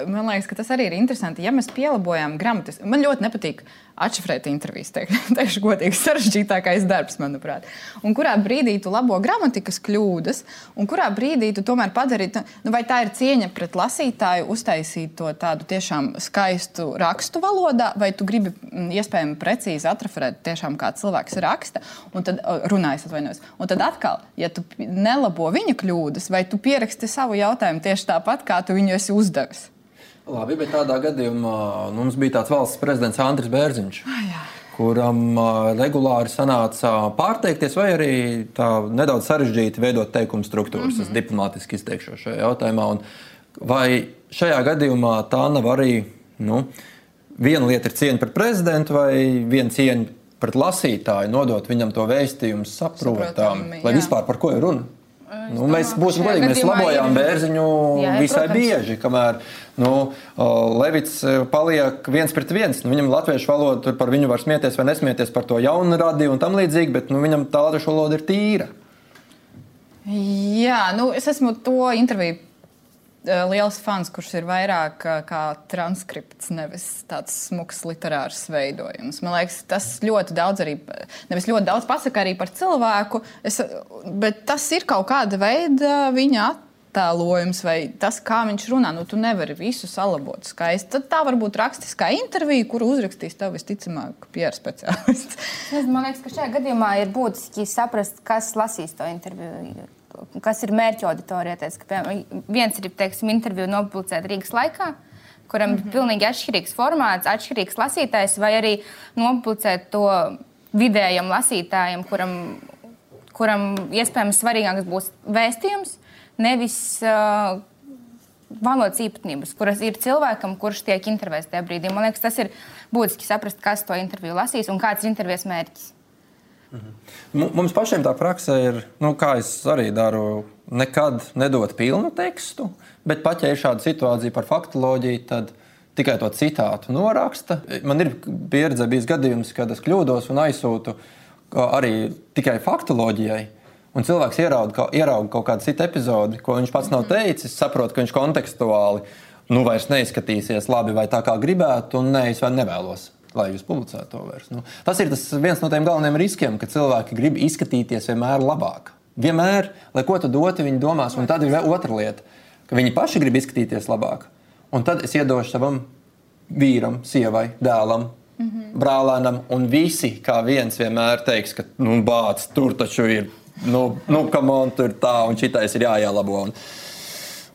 man liekas, ka tas arī ir interesanti. Ja mēs pielāgojam gramatis, man ļoti nepatīk atšifrēt intervijas. Teik, teikšu, godīgi, sarežģītākais darbs, manuprāt. Un kurā brīdī tu labo gramatikas kļūdas, un kurā brīdī tu tomēr padari, nu, vai tā ir cieņa pret lasītāju, uztaisīt to tādu tiešām skaistu rakstu valodā, vai tu gribi mm, iespējami precīzi atraferēt tiešām kā cilvēks raksta, un tad runājas atvainojos. Un tad atkal, ja tu nelabo viņa kļūdas, vai tu pieraksti savu jautājumu tieši tāpat, kā tu viņu esi uzdevis. Labi, bet tādā gadījumā nu, mums bija tāds valsts prezidents Andris Bērziņš. Ah, kuram uh, regulāri sanāca pārteikties, vai arī tā nedaudz sarežģīti veidot teikumu struktūras. Mm -hmm. Es diplomātiski izteikšos šajā jautājumā. Un vai šajā gadījumā tā nav arī nu, viena lieta ir cieņa pret prezidentu, vai viena cieņa pret lasītāju, nodot viņam to vēstījumu saprotam, lai vispār par ko ir runa? Nu, mēs būsim godīgi, mēs labojām bērziņu jā, visai protams. bieži, kamēr nu, Levits e, paliek viens pret viens. Nu, viņam latviešu valoda par viņu var smieties vai nesmieties par to jaunu radiju un tam līdzīgi, bet nu, viņam tā latviešu valoda ir tīra. Jā, nu, es esmu to interviju liels fans, kurš ir vairāk eh, kā transkripts, nevis tāds smags literārs veidojums. Man liekas, tas ļoti daudz arī, nevis ļoti daudz pasaka arī par cilvēku, es, bet tas ir kaut kāda veida viņa attēlojums vai tas, kā viņš runā. Nu, tu nevari visu salabot skaisti. Tad tā var būt rakstiskā intervija, kuru uzrakstīs tev visticamāk pieru speciālists. Man liekas, ka šajā gadījumā ir būtiski saprast, kas lasīs to interviju kas ir mērķa auditorija. Teic, ka, piemēram, viens ir teiksim, interviju nopublicēt Rīgas laikā. Kuram mm -hmm. ir pilnīgi atšķirīgs formāts, atšķirīgs lasītājs, vai arī nopublicēt to vidējam lasītājam, kuram, kuram iespējams svarīgāks būs vēstījums, nevis uh, valodas īpatnības, kuras ir cilvēkam, kurš tiek intervētas tajā brīdī. Man liekas, tas ir būtiski saprast, kas to interviju lasīs un kāds ir intervijas mērķis. Mhm. Mums pašiem tā praksa ir, nu, kā es arī daru, nekad nedot pilnu tekstu, bet pat ja ir šāda situācija par faktoloģiju, tad tikai to citātu noraksta. Man ir pieredze bijis gadījums, kad es kļūdos un aizsūtu arī tikai faktoloģijai. Un cilvēks ierauga, ierauga kaut kādu citu epizodi, ko viņš pats nav mhm. teicis, saprot, ka viņš kontekstuāli nu, vairs neizskatīsies labi vai tā kā gribētu, un ne, es vēl nevēlos lai jūs publicētu to vairs. Nu, tas ir tas viens no tiem galvenajiem riskiem, ka cilvēki grib izskatīties vienmēr labāk. Vienmēr, lai ko tu doti, viņi domās, un tad ir otra lieta, ka viņi paši grib izskatīties labāk. Un tad es iedošu savam vīram, sievai, dēlam, mm -hmm. brālēnam, un visi kā viens vienmēr teiks, ka nu, bācis tur taču ir, nu, nu kam on tur tā, un šitais ir jāielabo. Un,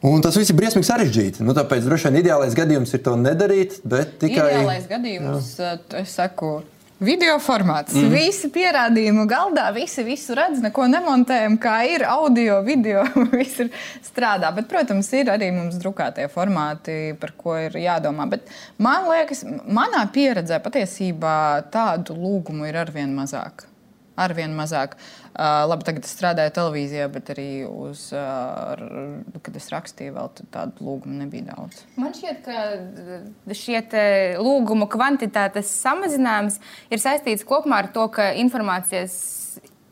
Un tas viss ir briesmīgi sarežģīti. Nu, tāpēc droši vien ideālais gadījums ir to nedarīt. Tikai... Ideālais gadījums, jā. Eh, es saku, video formāts. Mm. Visi pierādījumi galdā, visi visu redz, neko nemontējam, kā ir audio, video, viss ir strādā. Bet, protams, ir arī mums drukātie formāti, par ko ir jādomā. Bet man liekas, manā pieredzē patiesībā tādu lūgumu ir arvien mazāk. Arvien mazāk. Uh, labi, tagad es strādāju televīzijā, bet arī uz, uh, kad es rakstīju, vēl tādu lūgumu nebija daudz. Man šķiet, ka šie lūgumu kvantitātes samazinājums ir saistīts kopumā ar to, ka informācijas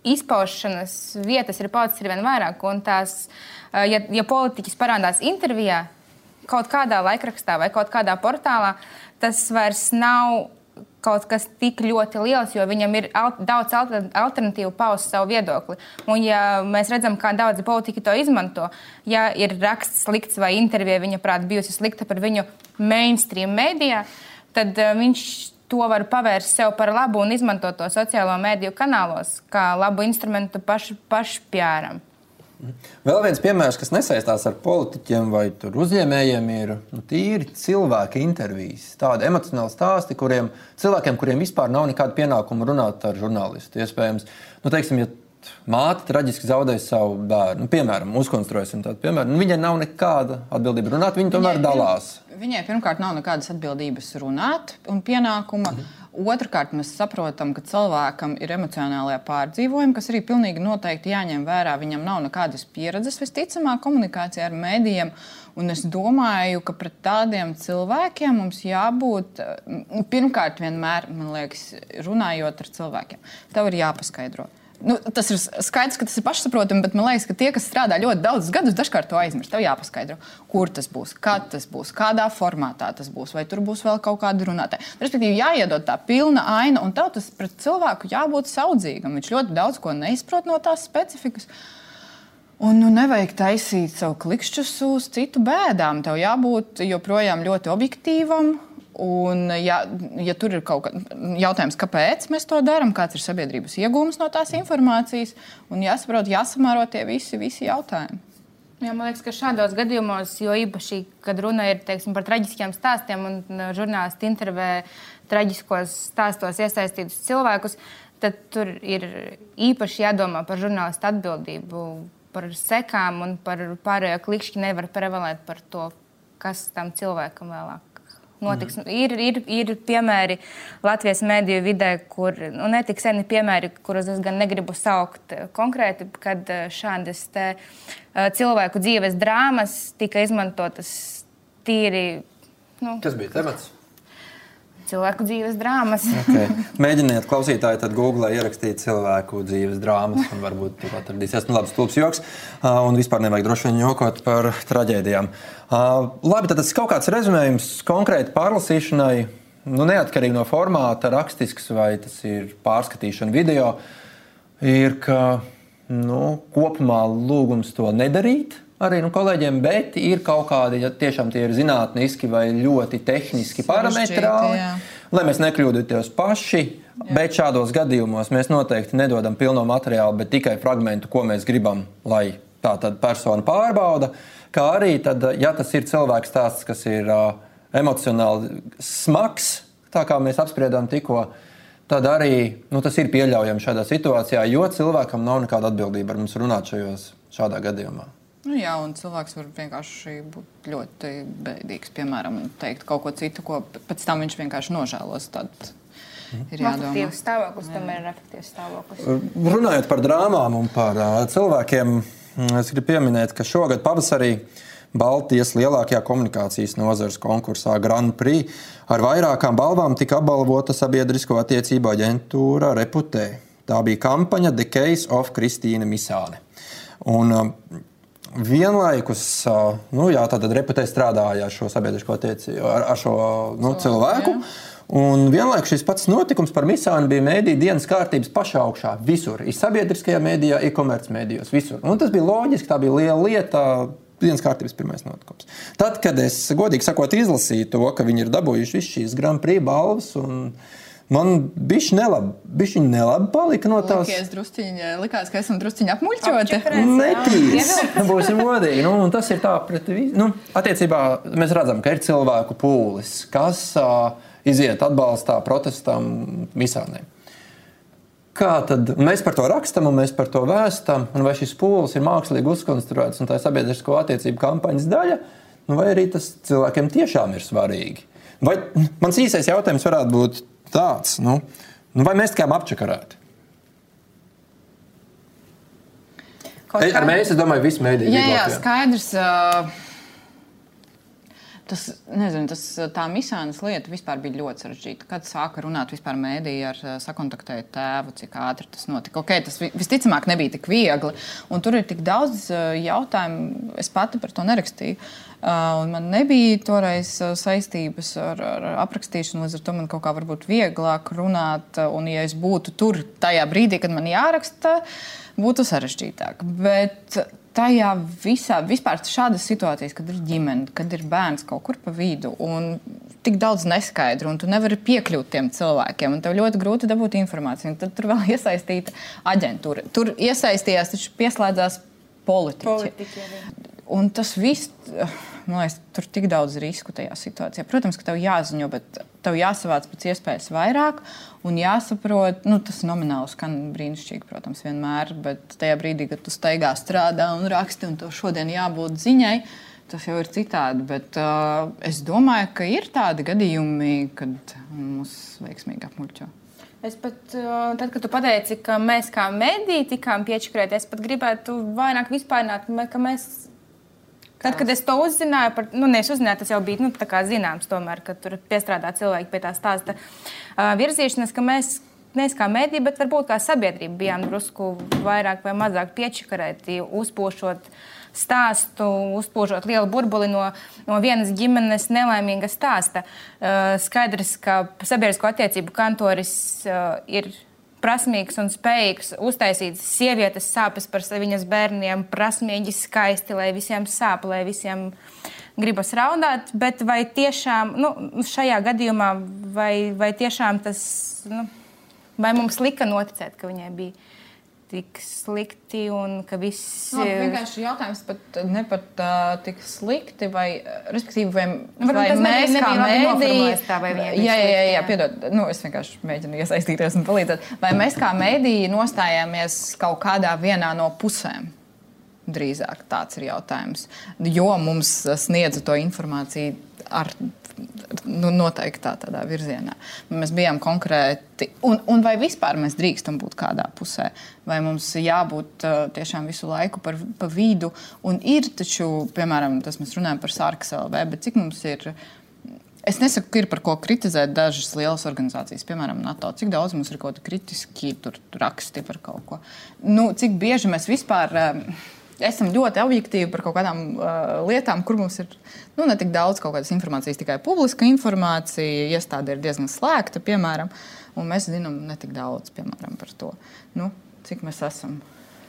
izpaušanas vietas ir paudzes ar vien vairāk. Tās, uh, ja, ja politiķis parādās intervijā kaut kādā laikrakstā vai kaut kādā portālā, tas vairs nav kaut kas tik ļoti liels, jo viņam ir al daudz alternatīvu paust savu viedokli. Un, ja mēs redzam, kā daudzi politiķi to izmanto, ja ir raksts slikts vai intervija viņa prāt bijusi slikta par viņu mainstream mēdījā, tad uh, viņš to var pavērst sev par labu un izmantot to sociālo mēdīju kanālos kā labu instrumentu pašu, pašpjāram. Vēl viens piemērs, kas nesaistās ar politiķiem vai uzņēmējiem, ir nu, tīri cilvēka intervijas. Tādi emocionāli stāsti, kuriem cilvēkiem, kuriem vispār nav nekāda pienākuma runāt ar žurnālistu. Iespējams, nu, teiksim, ja māte traģiski zaudēja savu bērnu, nu, piemēram, uzkonstruēsim tādu piemēru, nu, viņai nav nekāda atbildība runāt, viņa tomēr viņai, dalās. Viņai pirmkārt nav nekādas atbildības runāt un pienākuma. Mhm. Otrakārt, mēs saprotam, ka cilvēkam ir emocionālajā pārdzīvojuma, kas arī pilnīgi noteikti jāņem vērā. Viņam nav nekādas pieredzes, visticamāk, komunikācijā ar mēdījiem. Un es domāju, ka pret tādiem cilvēkiem mums jābūt pirmkārt, vienmēr, man liekas, runājot ar cilvēkiem. Tev ir jāpaskaidro Nu, tas ir skaidrs, ka tas ir pašsaprotami, bet man liekas, ka tie, kas strādā ļoti daudzus gadus, dažkārt to aizmirst. Tev jāpaskaidro, kur tas būs, kad tas būs, kādā formātā tas būs, vai tur būs vēl kaut kāda runātāja. Respektīvi, jāiedod tā pilna aina, un tev tas pret cilvēku jābūt saudzīgam. Viņš ļoti daudz ko neizprot no tās specifikas. Un nu, nevajag taisīt savu klikšķus uz citu bēdām. Tev jābūt joprojām ļoti objektīvam, Un, ja, ja tur ir kaut kāds jautājums, kāpēc mēs to darām, kāds ir sabiedrības iegūms no tās informācijas, un jāsaprot, jāsamēro tie visi, visi jautājumi. Jā, man liekas, ka šādos gadījumos, jo īpaši, kad runa ir teiksim, par traģiskiem stāstiem un žurnālisti intervē traģiskos stāstos iesaistītus cilvēkus, tad tur ir īpaši jādomā par žurnālistu atbildību, par sekām un par pārējo klikšķi nevar prevalēt par to, kas tam cilvēkam vēlāk notiks. Mm. Ir, ir, ir piemēri Latvijas mēdīju vidē, kur nu, netik seni piemēri, kurus es gan negribu saukt konkrēti, kad eh, šādas te, uh, cilvēku dzīves drāmas tika izmantotas tīri. Nu, Kas bija temats? Cilvēku dzīves drāmas. okay. Mēģiniet, klausītāji, tad Google ierakstīt cilvēku dzīves drāmas, un varbūt tur atradīsies nu, labs stulbs joks. Un vispār nevajag droši vien jokot par traģēdijām. Labi, tad tas kaut kāds rezumējums konkrēti pārlasīšanai, nu, neatkarīgi no formāta, rakstisks vai tas ir pārskatīšana video, ir, ka nu, kopumā lūgums to nedarīt arī nu, kolēģiem, bet ir kaut kādi, ja tiešām tie ir zinātniski vai ļoti tehniski parametri, lai mēs nekļūdītos paši. Jā. Bet šādos gadījumos mēs noteikti nedodam pilno materiālu, bet tikai fragment, ko mēs gribam, lai tā persona pārbauda. Kā arī, tad, ja tas ir cilvēks stāsts, kas ir uh, emocionāli smags, tā kā mēs apspriedām tikko, tad arī nu, tas ir pieļaujami šādā situācijā, jo cilvēkam nav nekāda atbildība ar mums runāt šajos, šādā gadījumā. Nu, jā, un cilvēks var vienkārši būt ļoti bēdīgs. Piemēram, teikt kaut ko citu, ko pēc tam viņš vienkārši nožēlos. Tad ir jādomā. Stāvoklis, tomēr ir efektīvs stāvoklis. Runājot par drāmām un par uh, cilvēkiem, es gribu pieminēt, ka šogad pavasarī Baltijas lielākajā komunikācijas nozares konkursā Grand Prix ar vairākām balvām tika apbalvota sabiedrisko attiecību aģentūra Reputē. Tā bija kampaņa The Case of Kristīna Misāne. Un, vienlaikus, nu, jā, reputē strādāja ar šo sabiedrisko attiecību, ar, ar šo nu, cilvēku. Jā. Un vienlaikus šis pats notikums par misānu bija mēdī dienas kārtības pašā augšā. Visur. Ir sabiedriskajā mēdījā, ir komercmedijos, visur. Un tas bija loģiski, tā bija liela lieta. Dienas kārtības pirmais notikums. Tad, kad es godīgi sakot, izlasīju to, ka viņi ir dabūjuši visas šīs Grand Prix balvas un uh, Man bija nelabi, bija nelabi palika no tās. Likies drusciņi, likās, ka esam drusciņi apmuļķoti. Netīs, būsim godīgi. Nu, tas ir tā pret visu. Nu, attiecībā mēs redzam, ka ir cilvēku pūlis, kas uh, iziet atbalstā protestam misāniem. Kā tad mēs par to rakstām, un mēs par to vēstām, un vai šis pūlis ir mākslīgi uzkonstruēts un tā ir sabiedrisko attiecību kampaņas daļa, nu, vai arī tas cilvēkiem tiešām ir svarīgi. Vai, mans īsais jautājums varētu būt tāds, nu, nu vai mēs tikām apčakarēti? Kaut Ar mēs, es domāju, visu mēdīju. Jā, jā, skaidrs. Uh... Tas, nezinu, tas, tā misānas lieta vispār bija ļoti sarežģīta. Kad sāka runāt vispār mēdīja ar sakontaktēju tēvu, cik ātri tas notika. Okay, tas visticamāk nebija tik viegli. Un tur ir tik daudz jautājumu, es pati par to nerakstīju. Uh, man nebija toreiz saistības ar, ar aprakstīšanu, līdz ar to man kaut kā varbūt vieglāk runāt. Un, ja es būtu tur tajā brīdī, kad man jāraksta, būtu sarežģītāk. Bet tajā visā, vispār šādas situācijas, kad ir ģimene, kad ir bērns kaut kur pa vidu un tik daudz neskaidru, un tu nevari piekļūt tiem cilvēkiem, un tev ļoti grūti dabūt informāciju. Tad tur vēl iesaistīta aģentūra. Tur iesaistījās, taču pieslēdzās politiķi. politiķi un tas viss. Man liekas, tur tik daudz risku tajā situācijā. Protams, ka tev jāziņo, bet tev jāsavāc pēc iespējas vairāk un jāsaprot, nu, tas nomināli skan brīnišķīgi, protams, vienmēr, bet tajā brīdī, kad tu steigā strādā un raksti, un tev šodien jābūt ziņai, tas jau ir citādi. Bet uh, es domāju, ka ir tādi gadījumi, kad mūs veiksmīgi apmuļķo. Es pat, uh, tad, kad tu pateici, ka mēs kā mediji tikām piečakarēti, es pat gribētu vairāk vispārināt, ka mēs Tad, kad es to uzzināju, par, nu, uzzināju, tas jau bija nu, zināms, tomēr, ka tur piestrādā cilvēki pie tā stāsta uh, virzīšanas, ka mēs nevis kā mediji, bet varbūt kā sabiedrība bijām drusku vairāk vai mazāk piečakarēti, uzpošot stāstu, uzpožot lielu burbuli no, no vienas ģimenes nelaimīga stāsta. Uh, skaidrs, ka sabiedrisko attiecību kantoris uh, ir prasmīgs un spējīgs uztaisīt sievietes sāpes par viņas bērniem, prasmīgi, skaisti, lai visiem sāp, lai visiem gribas raudāt. Bet vai tiešām nu, šajā gadījumā, vai, vai tiešām tas, nu, vai mums lika noticēt, ka viņai bija? Tik slikti un ka viss ir. No, vienkārši jautājums pat ne pat uh, tik slikti, vai, respektīvi, vai, nu, vai mēs kā mēdīji. Jā, jā, jā, jā, piedod, nu, es vienkārši mēģinu iesaistīties un palīdzēt. Vai mēs kā mēdīji nostājāmies kaut kādā vienā no pusēm? Drīzāk tāds ir jautājums. Jo mums sniedza to informāciju ar nu, noteiktā tādā virzienā. Mēs bijām konkrēti, un, un vai vispār mēs drīkstam būt kādā pusē, vai mums jābūt uh, tiešām visu laiku par, pa vidu. Un ir taču, piemēram, tas mēs runājam par Sārkas LV, bet cik mums ir. Es nesaku, ka ir par ko kritizēt dažas lielas organizācijas, piemēram, NATO. Cik daudz mums ir kaut kādi kritiski raksti par kaut ko? Nu, cik bieži mēs vispār. Uh, esam ļoti objektīvi par kaut kādām uh, lietām, kur mums ir nu, ne tik daudz kaut kādas informācijas, tikai publiska informācija. Iestāde ir diezgan slēgta, piemēram, un mēs zinām ne tik daudz piemēram, par to, nu, cik mēs esam.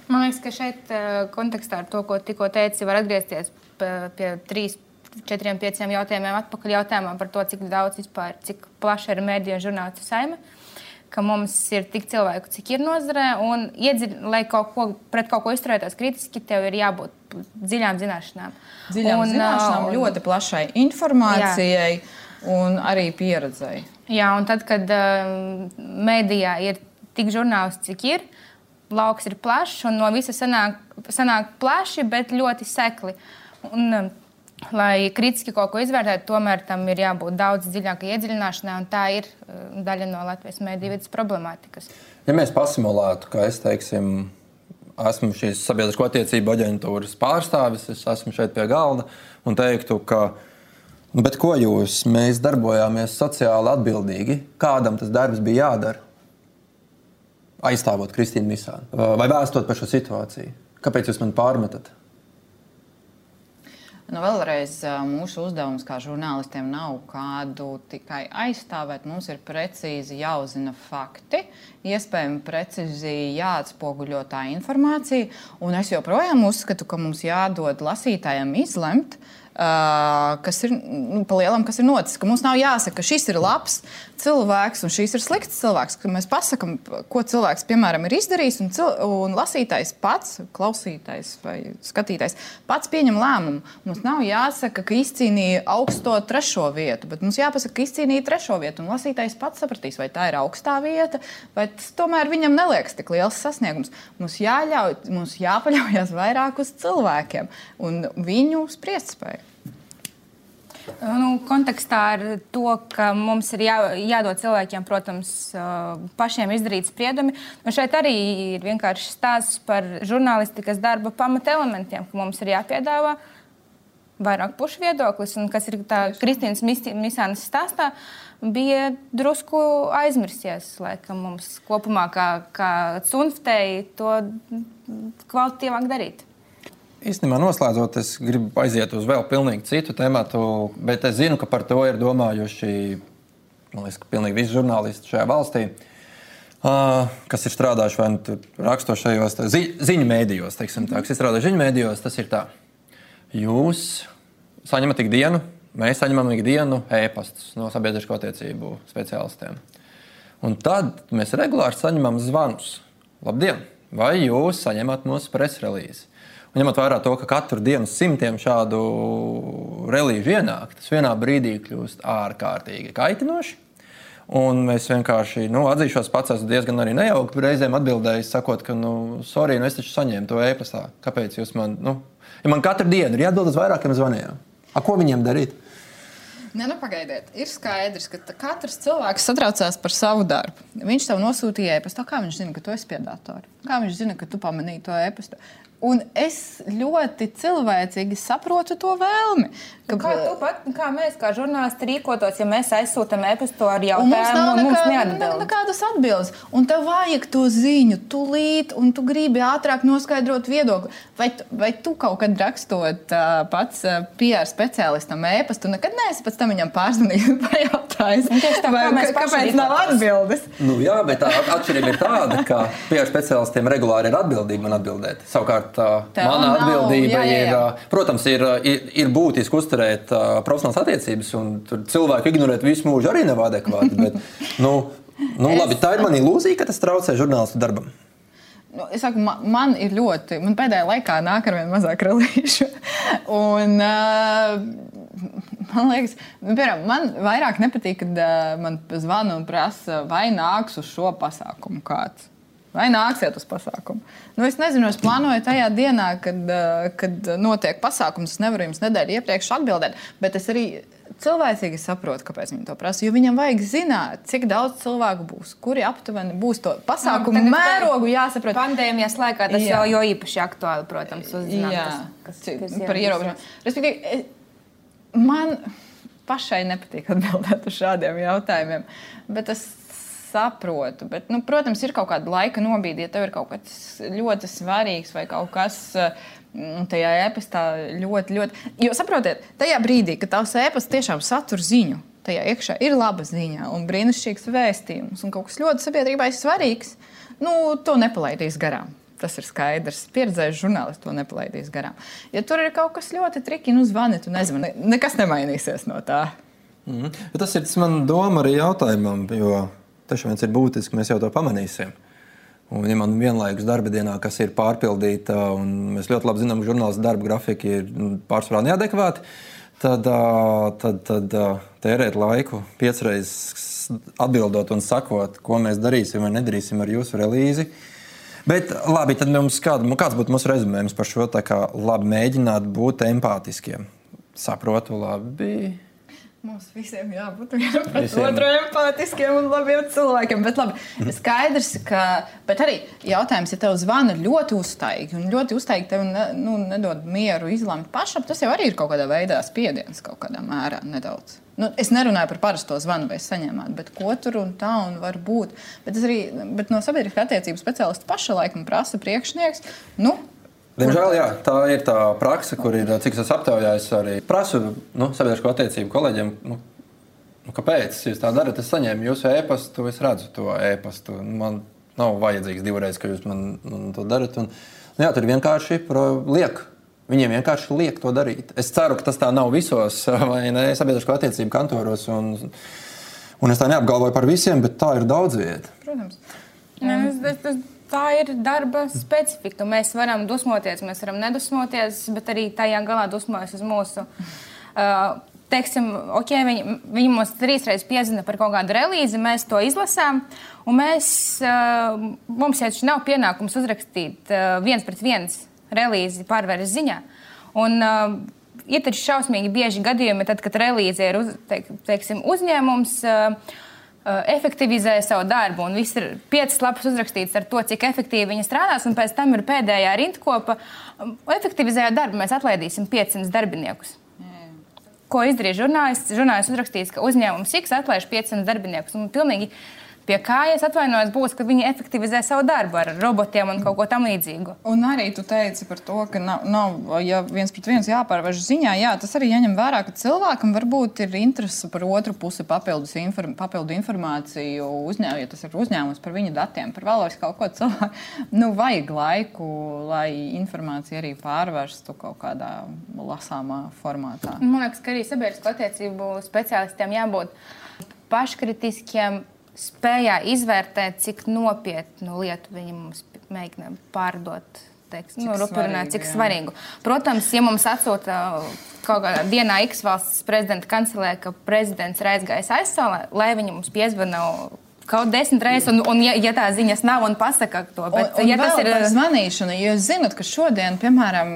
Man liekas, ka šeit kontekstā ar to, ko tikko teici, var atgriezties pie, trīs. Četriem, pieciem jautājumiem atpakaļ jautājumā par to, cik daudz vispār, cik plaša ir mēdīņu žurnālistu saime. Uh, ka mums ir tik cilvēku, cik ir nozarē, un iedzir, lai kaut ko, pret kaut ko izturētos kritiski, tev ir jābūt dziļām zināšanām. Dziļām un, zināšanām, un, ļoti plašai informācijai jā. un arī pieredzei. Jā, un tad, kad uh, mēdījā ir tik žurnālisti, cik ir, lauks ir plašs, un no visa sanāk, sanāk plaši, bet ļoti sekli. Un, uh, lai kritiski kaut ko izvērtētu, tomēr tam ir jābūt daudz dziļākai iedziļināšanai, un tā ir uh, daļa no Latvijas mēdīņu vidas problemātikas. Ja mēs pasimulētu, ka es teiksim, esmu šīs sabiedrisko attiecību aģentūras pārstāvis, es esmu šeit pie galda un teiktu, ka. Bet ko jūs? Mēs darbojāmies sociāli atbildīgi. Kādam tas darbs bija jādara? Aizstāvot Kristīnu Misānu vai vēstot par šo situāciju. Kāpēc jūs man pārmetat? Nu, vēlreiz mūsu uzdevums kā žurnālistiem nav kādu tikai aizstāvēt. Mums ir precīzi jāuzzina fakti, iespējami precīzi jāatspoguļo tā informācija. Un es joprojām uzskatu, ka mums jādod lasītājiem izlemt, uh, Uh, kas ir nu, palielam, kas ir noticis. Ka mums nav jāsaka, ka šis ir labs cilvēks un šis ir slikts cilvēks. Mēs pasakām, ko cilvēks piemēram ir izdarījis, un, un lasītājs pats, klausītājs vai skatītājs pats pieņem lēmumu. Mums nav jāsaka, ka izcīnīja augsto trešo vietu, bet mums jāpasaka, ka izcīnīja trešo vietu, un lasītājs pats sapratīs, vai tā ir augstā vieta, vai tas tomēr viņam neliekas tik liels sasniegums. Mums, jāļauj, mums jāpaļaujas vairāk uz cilvēkiem un viņu spriestspēju. Nu, kontekstā ar to, ka mums ir jā, jādod cilvēkiem, protams, pašiem izdarīt spriedumi. Un šeit arī ir vienkārši stāsts par žurnālistikas darba pamata elementiem, ka mums ir jāpiedāvā vairāk pušu viedoklis. Un kas ir tā Kristīnas Misānas stāstā, bija drusku aizmirsies. Laikam mums kopumā, kā, kā cunftei, to kvalitīvāk darīt. Īstenībā noslēdzot, es gribu aiziet uz vēl pilnīgi citu tematu, bet es zinu, ka par to ir domājuši liekas, pilnīgi visi žurnālisti šajā valstī, uh, kas ir strādājuši vai nu rakstošajos zi, ziņu mēdījos. Teiksim, tā, kas ir strādājuši ziņu mēdījos, tas ir tā. Jūs saņemat ikdienu, mēs saņemam ikdienu e-pastus no sabiedrisko attiecību speciālistiem. Un tad mēs regulāri saņemam zvanus. Labdien! Vai jūs saņemat mūsu presrelīzi? Un ņemot vērā to, ka katru dienu simtiem šādu relīžu ienāk, tas vienā brīdī kļūst ārkārtīgi kaitinoši. Un mēs vienkārši, nu, atzīšos, pats esmu diezgan arī nejauki reizēm atbildējis, sakot, ka, nu, sorry, nu, es taču saņēmu to e-pastā. Kāpēc jūs man, nu, ja man katru dienu ir jāatbild uz vairākiem zvaniem? A, ko viņiem darīt? Ne, nu, pagaidiet, ir skaidrs, ka katrs cilvēks satraucās par savu darbu. Viņš tev nosūtīja e-pastu. Kā viņš zina, ka tu esi pie datora? Kā viņš zina, ka tu pamanīji to e-pastu? Un es ļoti cilvēcīgi saprotu to vēlmi. Ka, kā, pat, kā mēs, kā žurnālisti, rīkotos, ja mēs aizsūtām e-pastu ar Un mums jautājumu, mums nekā, ne, neatbild? nekādas atbildes. Un tev vajag to ziņu, tūlīt, un tu gribi ātrāk noskaidrot viedokli. Vai, tu- vai tu kaut kad rakstot uh, pats uh, PR speciālistam e-pastu, nekad neesi pēc tam viņam pārzvanījis un pajautājis, tā, vai, kā kāpēc nav atbildes? Nu, jā, bet tā atšķirība ir tāda, ka PR speciālistiem regulāri ir atbildība man atbildēt. Savukārt, Tev mana nav, atbildība jā, jā, jā. ir, protams, ir, ir, ir būtiski uzturēt ā, profesionālas attiecības, un cilvēku ignorēt visu mūžu arī nav adekvāti. Bet, nu, nu, labi, tā ir mana ilūzija, ka tas traucē žurnālistu darbam. Nu, es saku, man, man ir ļoti, man pēdējā laikā nāk ar vien mazāk relīšu. Un, uh, man liekas, nu, piemēram, man vairāk nepatīk, kad uh, man zvana un prasa, vai nāks uz šo pasākumu kāds. Vai nāksiet uz pasākumu? Nu, es nezinu, es plānoju tajā dienā, kad, uh, kad notiek pasākums. Es nevaru jums nedēļu iepriekš atbildēt, bet es arī cilvēcīgi saprotu, kāpēc viņi to prasa. Jo viņam vajag zināt, cik daudz cilvēku būs, kuri aptuveni būs to pasākumu Tagad mērogu jāsaprot. Pandēmijas laikā tas Jā. jau, jau īpaši aktuāli, protams, uzzināt, Jā, kas, kas, kas, par ierobežojumu. E- man pašai nepatīk atbildēt uz šādiem jautājumiem, bet es saprotu. Bet, nu, protams, ir kaut kāda laika nobīde, ja tev ir kaut kas ļoti svarīgs vai kaut kas. mm, Tajā e-pastā ļoti, ļoti. Jo saprotiet, tajā brīdī, kad tavs e-pasts tiešām satur ziņu, tajā iekšā ir laba ziņa un brīnišķīgs vēstījums un kaut kas ļoti sabiedrībai svarīgs, nu, to nepalaidīs garām. Tas ir skaidrs. Pieredzējuši žurnālisti to nepalaidīs garām. Ja tur ir kaut kas ļoti triki, nu zvani, tu nezvani. Nekas nemainīsies no tā. Mm. Tas ir tas man doma arī jautājumam, jo tiešām viens ir būtiski, mēs jau to pamanīsim. Un, ja man vienlaikus darba dienā, kas ir pārpildīta, un mēs ļoti labi zinām, ka žurnālistu darba grafiki ir nu, pārsvarā neadekvāti, tad, tad, tad tērēt laiku piecreizes atbildot un sakot, ko mēs darīsim vai nedarīsim ar jūsu relīzi. Bet labi, tad mums kāda, kāds būtu mūsu rezumējums par šo? Tā kā labi mēģināt būt empātiskiem. Saprotu, labi. Mums visiem jābūt vienam pret otru empātiskiem un labiem cilvēkiem. Bet labi, skaidrs, ka. Bet arī jautājums, ja tev zvana ļoti uztaigi un ļoti uztaigi tev ne, nu, nedod mieru izlemt pašam, tas jau arī ir kaut kādā veidā spiediens kaut kādā mērā nedaudz. Nu, es nerunāju par parasto zvanu, vai saņēmāt, bet ko tur un tā un var būt. Bet, arī, bet no sabiedriskā attiecību speciālista paša laikam prasa priekšnieks. Nu, Diemžēl jā, tā ir tā praksa, kur ir, cik es aptaujājos, arī prasu nu, sabiedrisko attiecību kolēģiem. Nu, nu, kāpēc jūs tā darat? Es saņēmu jūsu e-pastu, es redzu to e-pastu. Man nav vajadzīgs divreiz, ka jūs man, man to darat. Un, nu, jā, tur vienkārši pro- liek. Viņiem vienkārši liek to darīt. Es ceru, ka tas tā nav visos vai ne, sabiedrisko attiecību kantoros. Un, un es tā neapgalvoju par visiem, bet tā ir daudz vietu. protams. Nu, es- es- es- Tā ir darba specifika. Mēs varam dusmoties, mēs varam nedusmoties, bet arī tajā galā dusmojas uz mūsu. Uh, teiksim, okay, viņi, viņi mums trīs reizes piezina par kaut kādu relīzi, mēs to izlasām. Mēs, uh, mums jau nav pienākums uzrakstīt uh, viens pret viens relīzi pārvērs ziņā. Un, uh, ir taču šausmīgi bieži gadījumi, tad, kad relīze ir uz, teik, teiksim, uzņēmums. Uh, efektivizē savu darbu. Un viss ir piecas lapas uzrakstīts ar to, cik efektīvi viņi strādās. Un pēc tam ir pēdējā rindkopa. Efektivizējot darbu, mēs atlaidīsim 500 darbiniekus. Ko izdarīja žurnālists? Žurnālists uzrakstīs, ka uzņēmums X atlaiž 500 darbiniekus. Un pilnīgi pie kājas atvainojas būs, ka viņi efektivizē savu darbu ar robotiem un kaut ko tamlīdzīgu. Un arī tu teici par to, ka nav, nav ja viens pret viens jāpārvērš ziņā. Jā, tas arī jāņem vērā, ka cilvēkam varbūt ir interese par otru pusi papildus inform, papildu informāciju, uzņēm, ja tas ir uzņēmums par viņu datiem, par vēl kaut ko cilvēku. Nu, vajag laiku, lai informācija arī pārvērstu kaut kādā lasāmā formātā. Man liekas, ka arī sabiedrisko attiecību speciālistiem jābūt paškritiskiem, spējā izvērtēt, cik nopietnu lietu viņi mums mēģina pārdot. Teiks, nu, rupjināt, cik svarīgu. Protams, ja mums atsūta kaut kādā dienā X valsts prezidenta kancelē, ka prezidents ir aizgājis aizsolē, lai viņi mums piezvana kaut desmit reizes, un, un ja, ja tā ziņas nav, un pasaka to. Bet, un, un ja tas ir par zvanīšanu, ja jūs zinat, ka šodien, piemēram,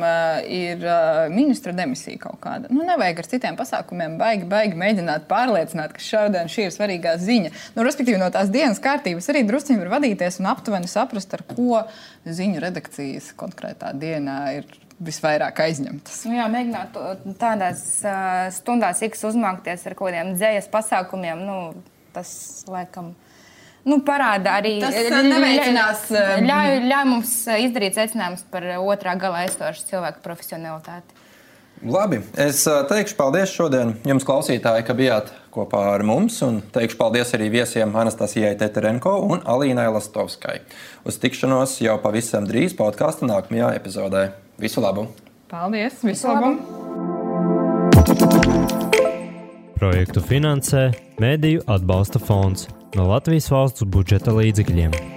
ir ministra demisija kaut kāda, nu, nevajag ar citiem pasākumiem baigi, baigi mēģināt pārliecināt, ka šodien šī ir svarīgā ziņa. Nu, respektīvi, no tās dienas kārtības arī druskuļi var vadīties un aptuveni saprast, ar ko ziņu redakcijas konkrētā dienā ir visvairāk aizņemtas. Nu jā, mēģināt tādās uh, stundās, X uzmākties ar kaut kādiem dzējas pasākumiem, nu, tas laikam nu, parāda arī tas neveicinās. Ļauj, ļauj mums izdarīt secinājumus par otrā gala aizstošu cilvēku profesionalitāti. Labi, es teikšu paldies šodien jums, klausītāji, ka bijāt kopā ar mums. Un teikšu paldies arī viesiem Anastasijai Teterenko un Alīnai Lastovskai. Uz tikšanos jau pavisam drīz podkāstu nākamajā epizodē. Visu labu! Paldies! Visu labu! Projektu finansē Mēdīju atbalsta fonds no Latvijas valsts budžeta līdzekļiem.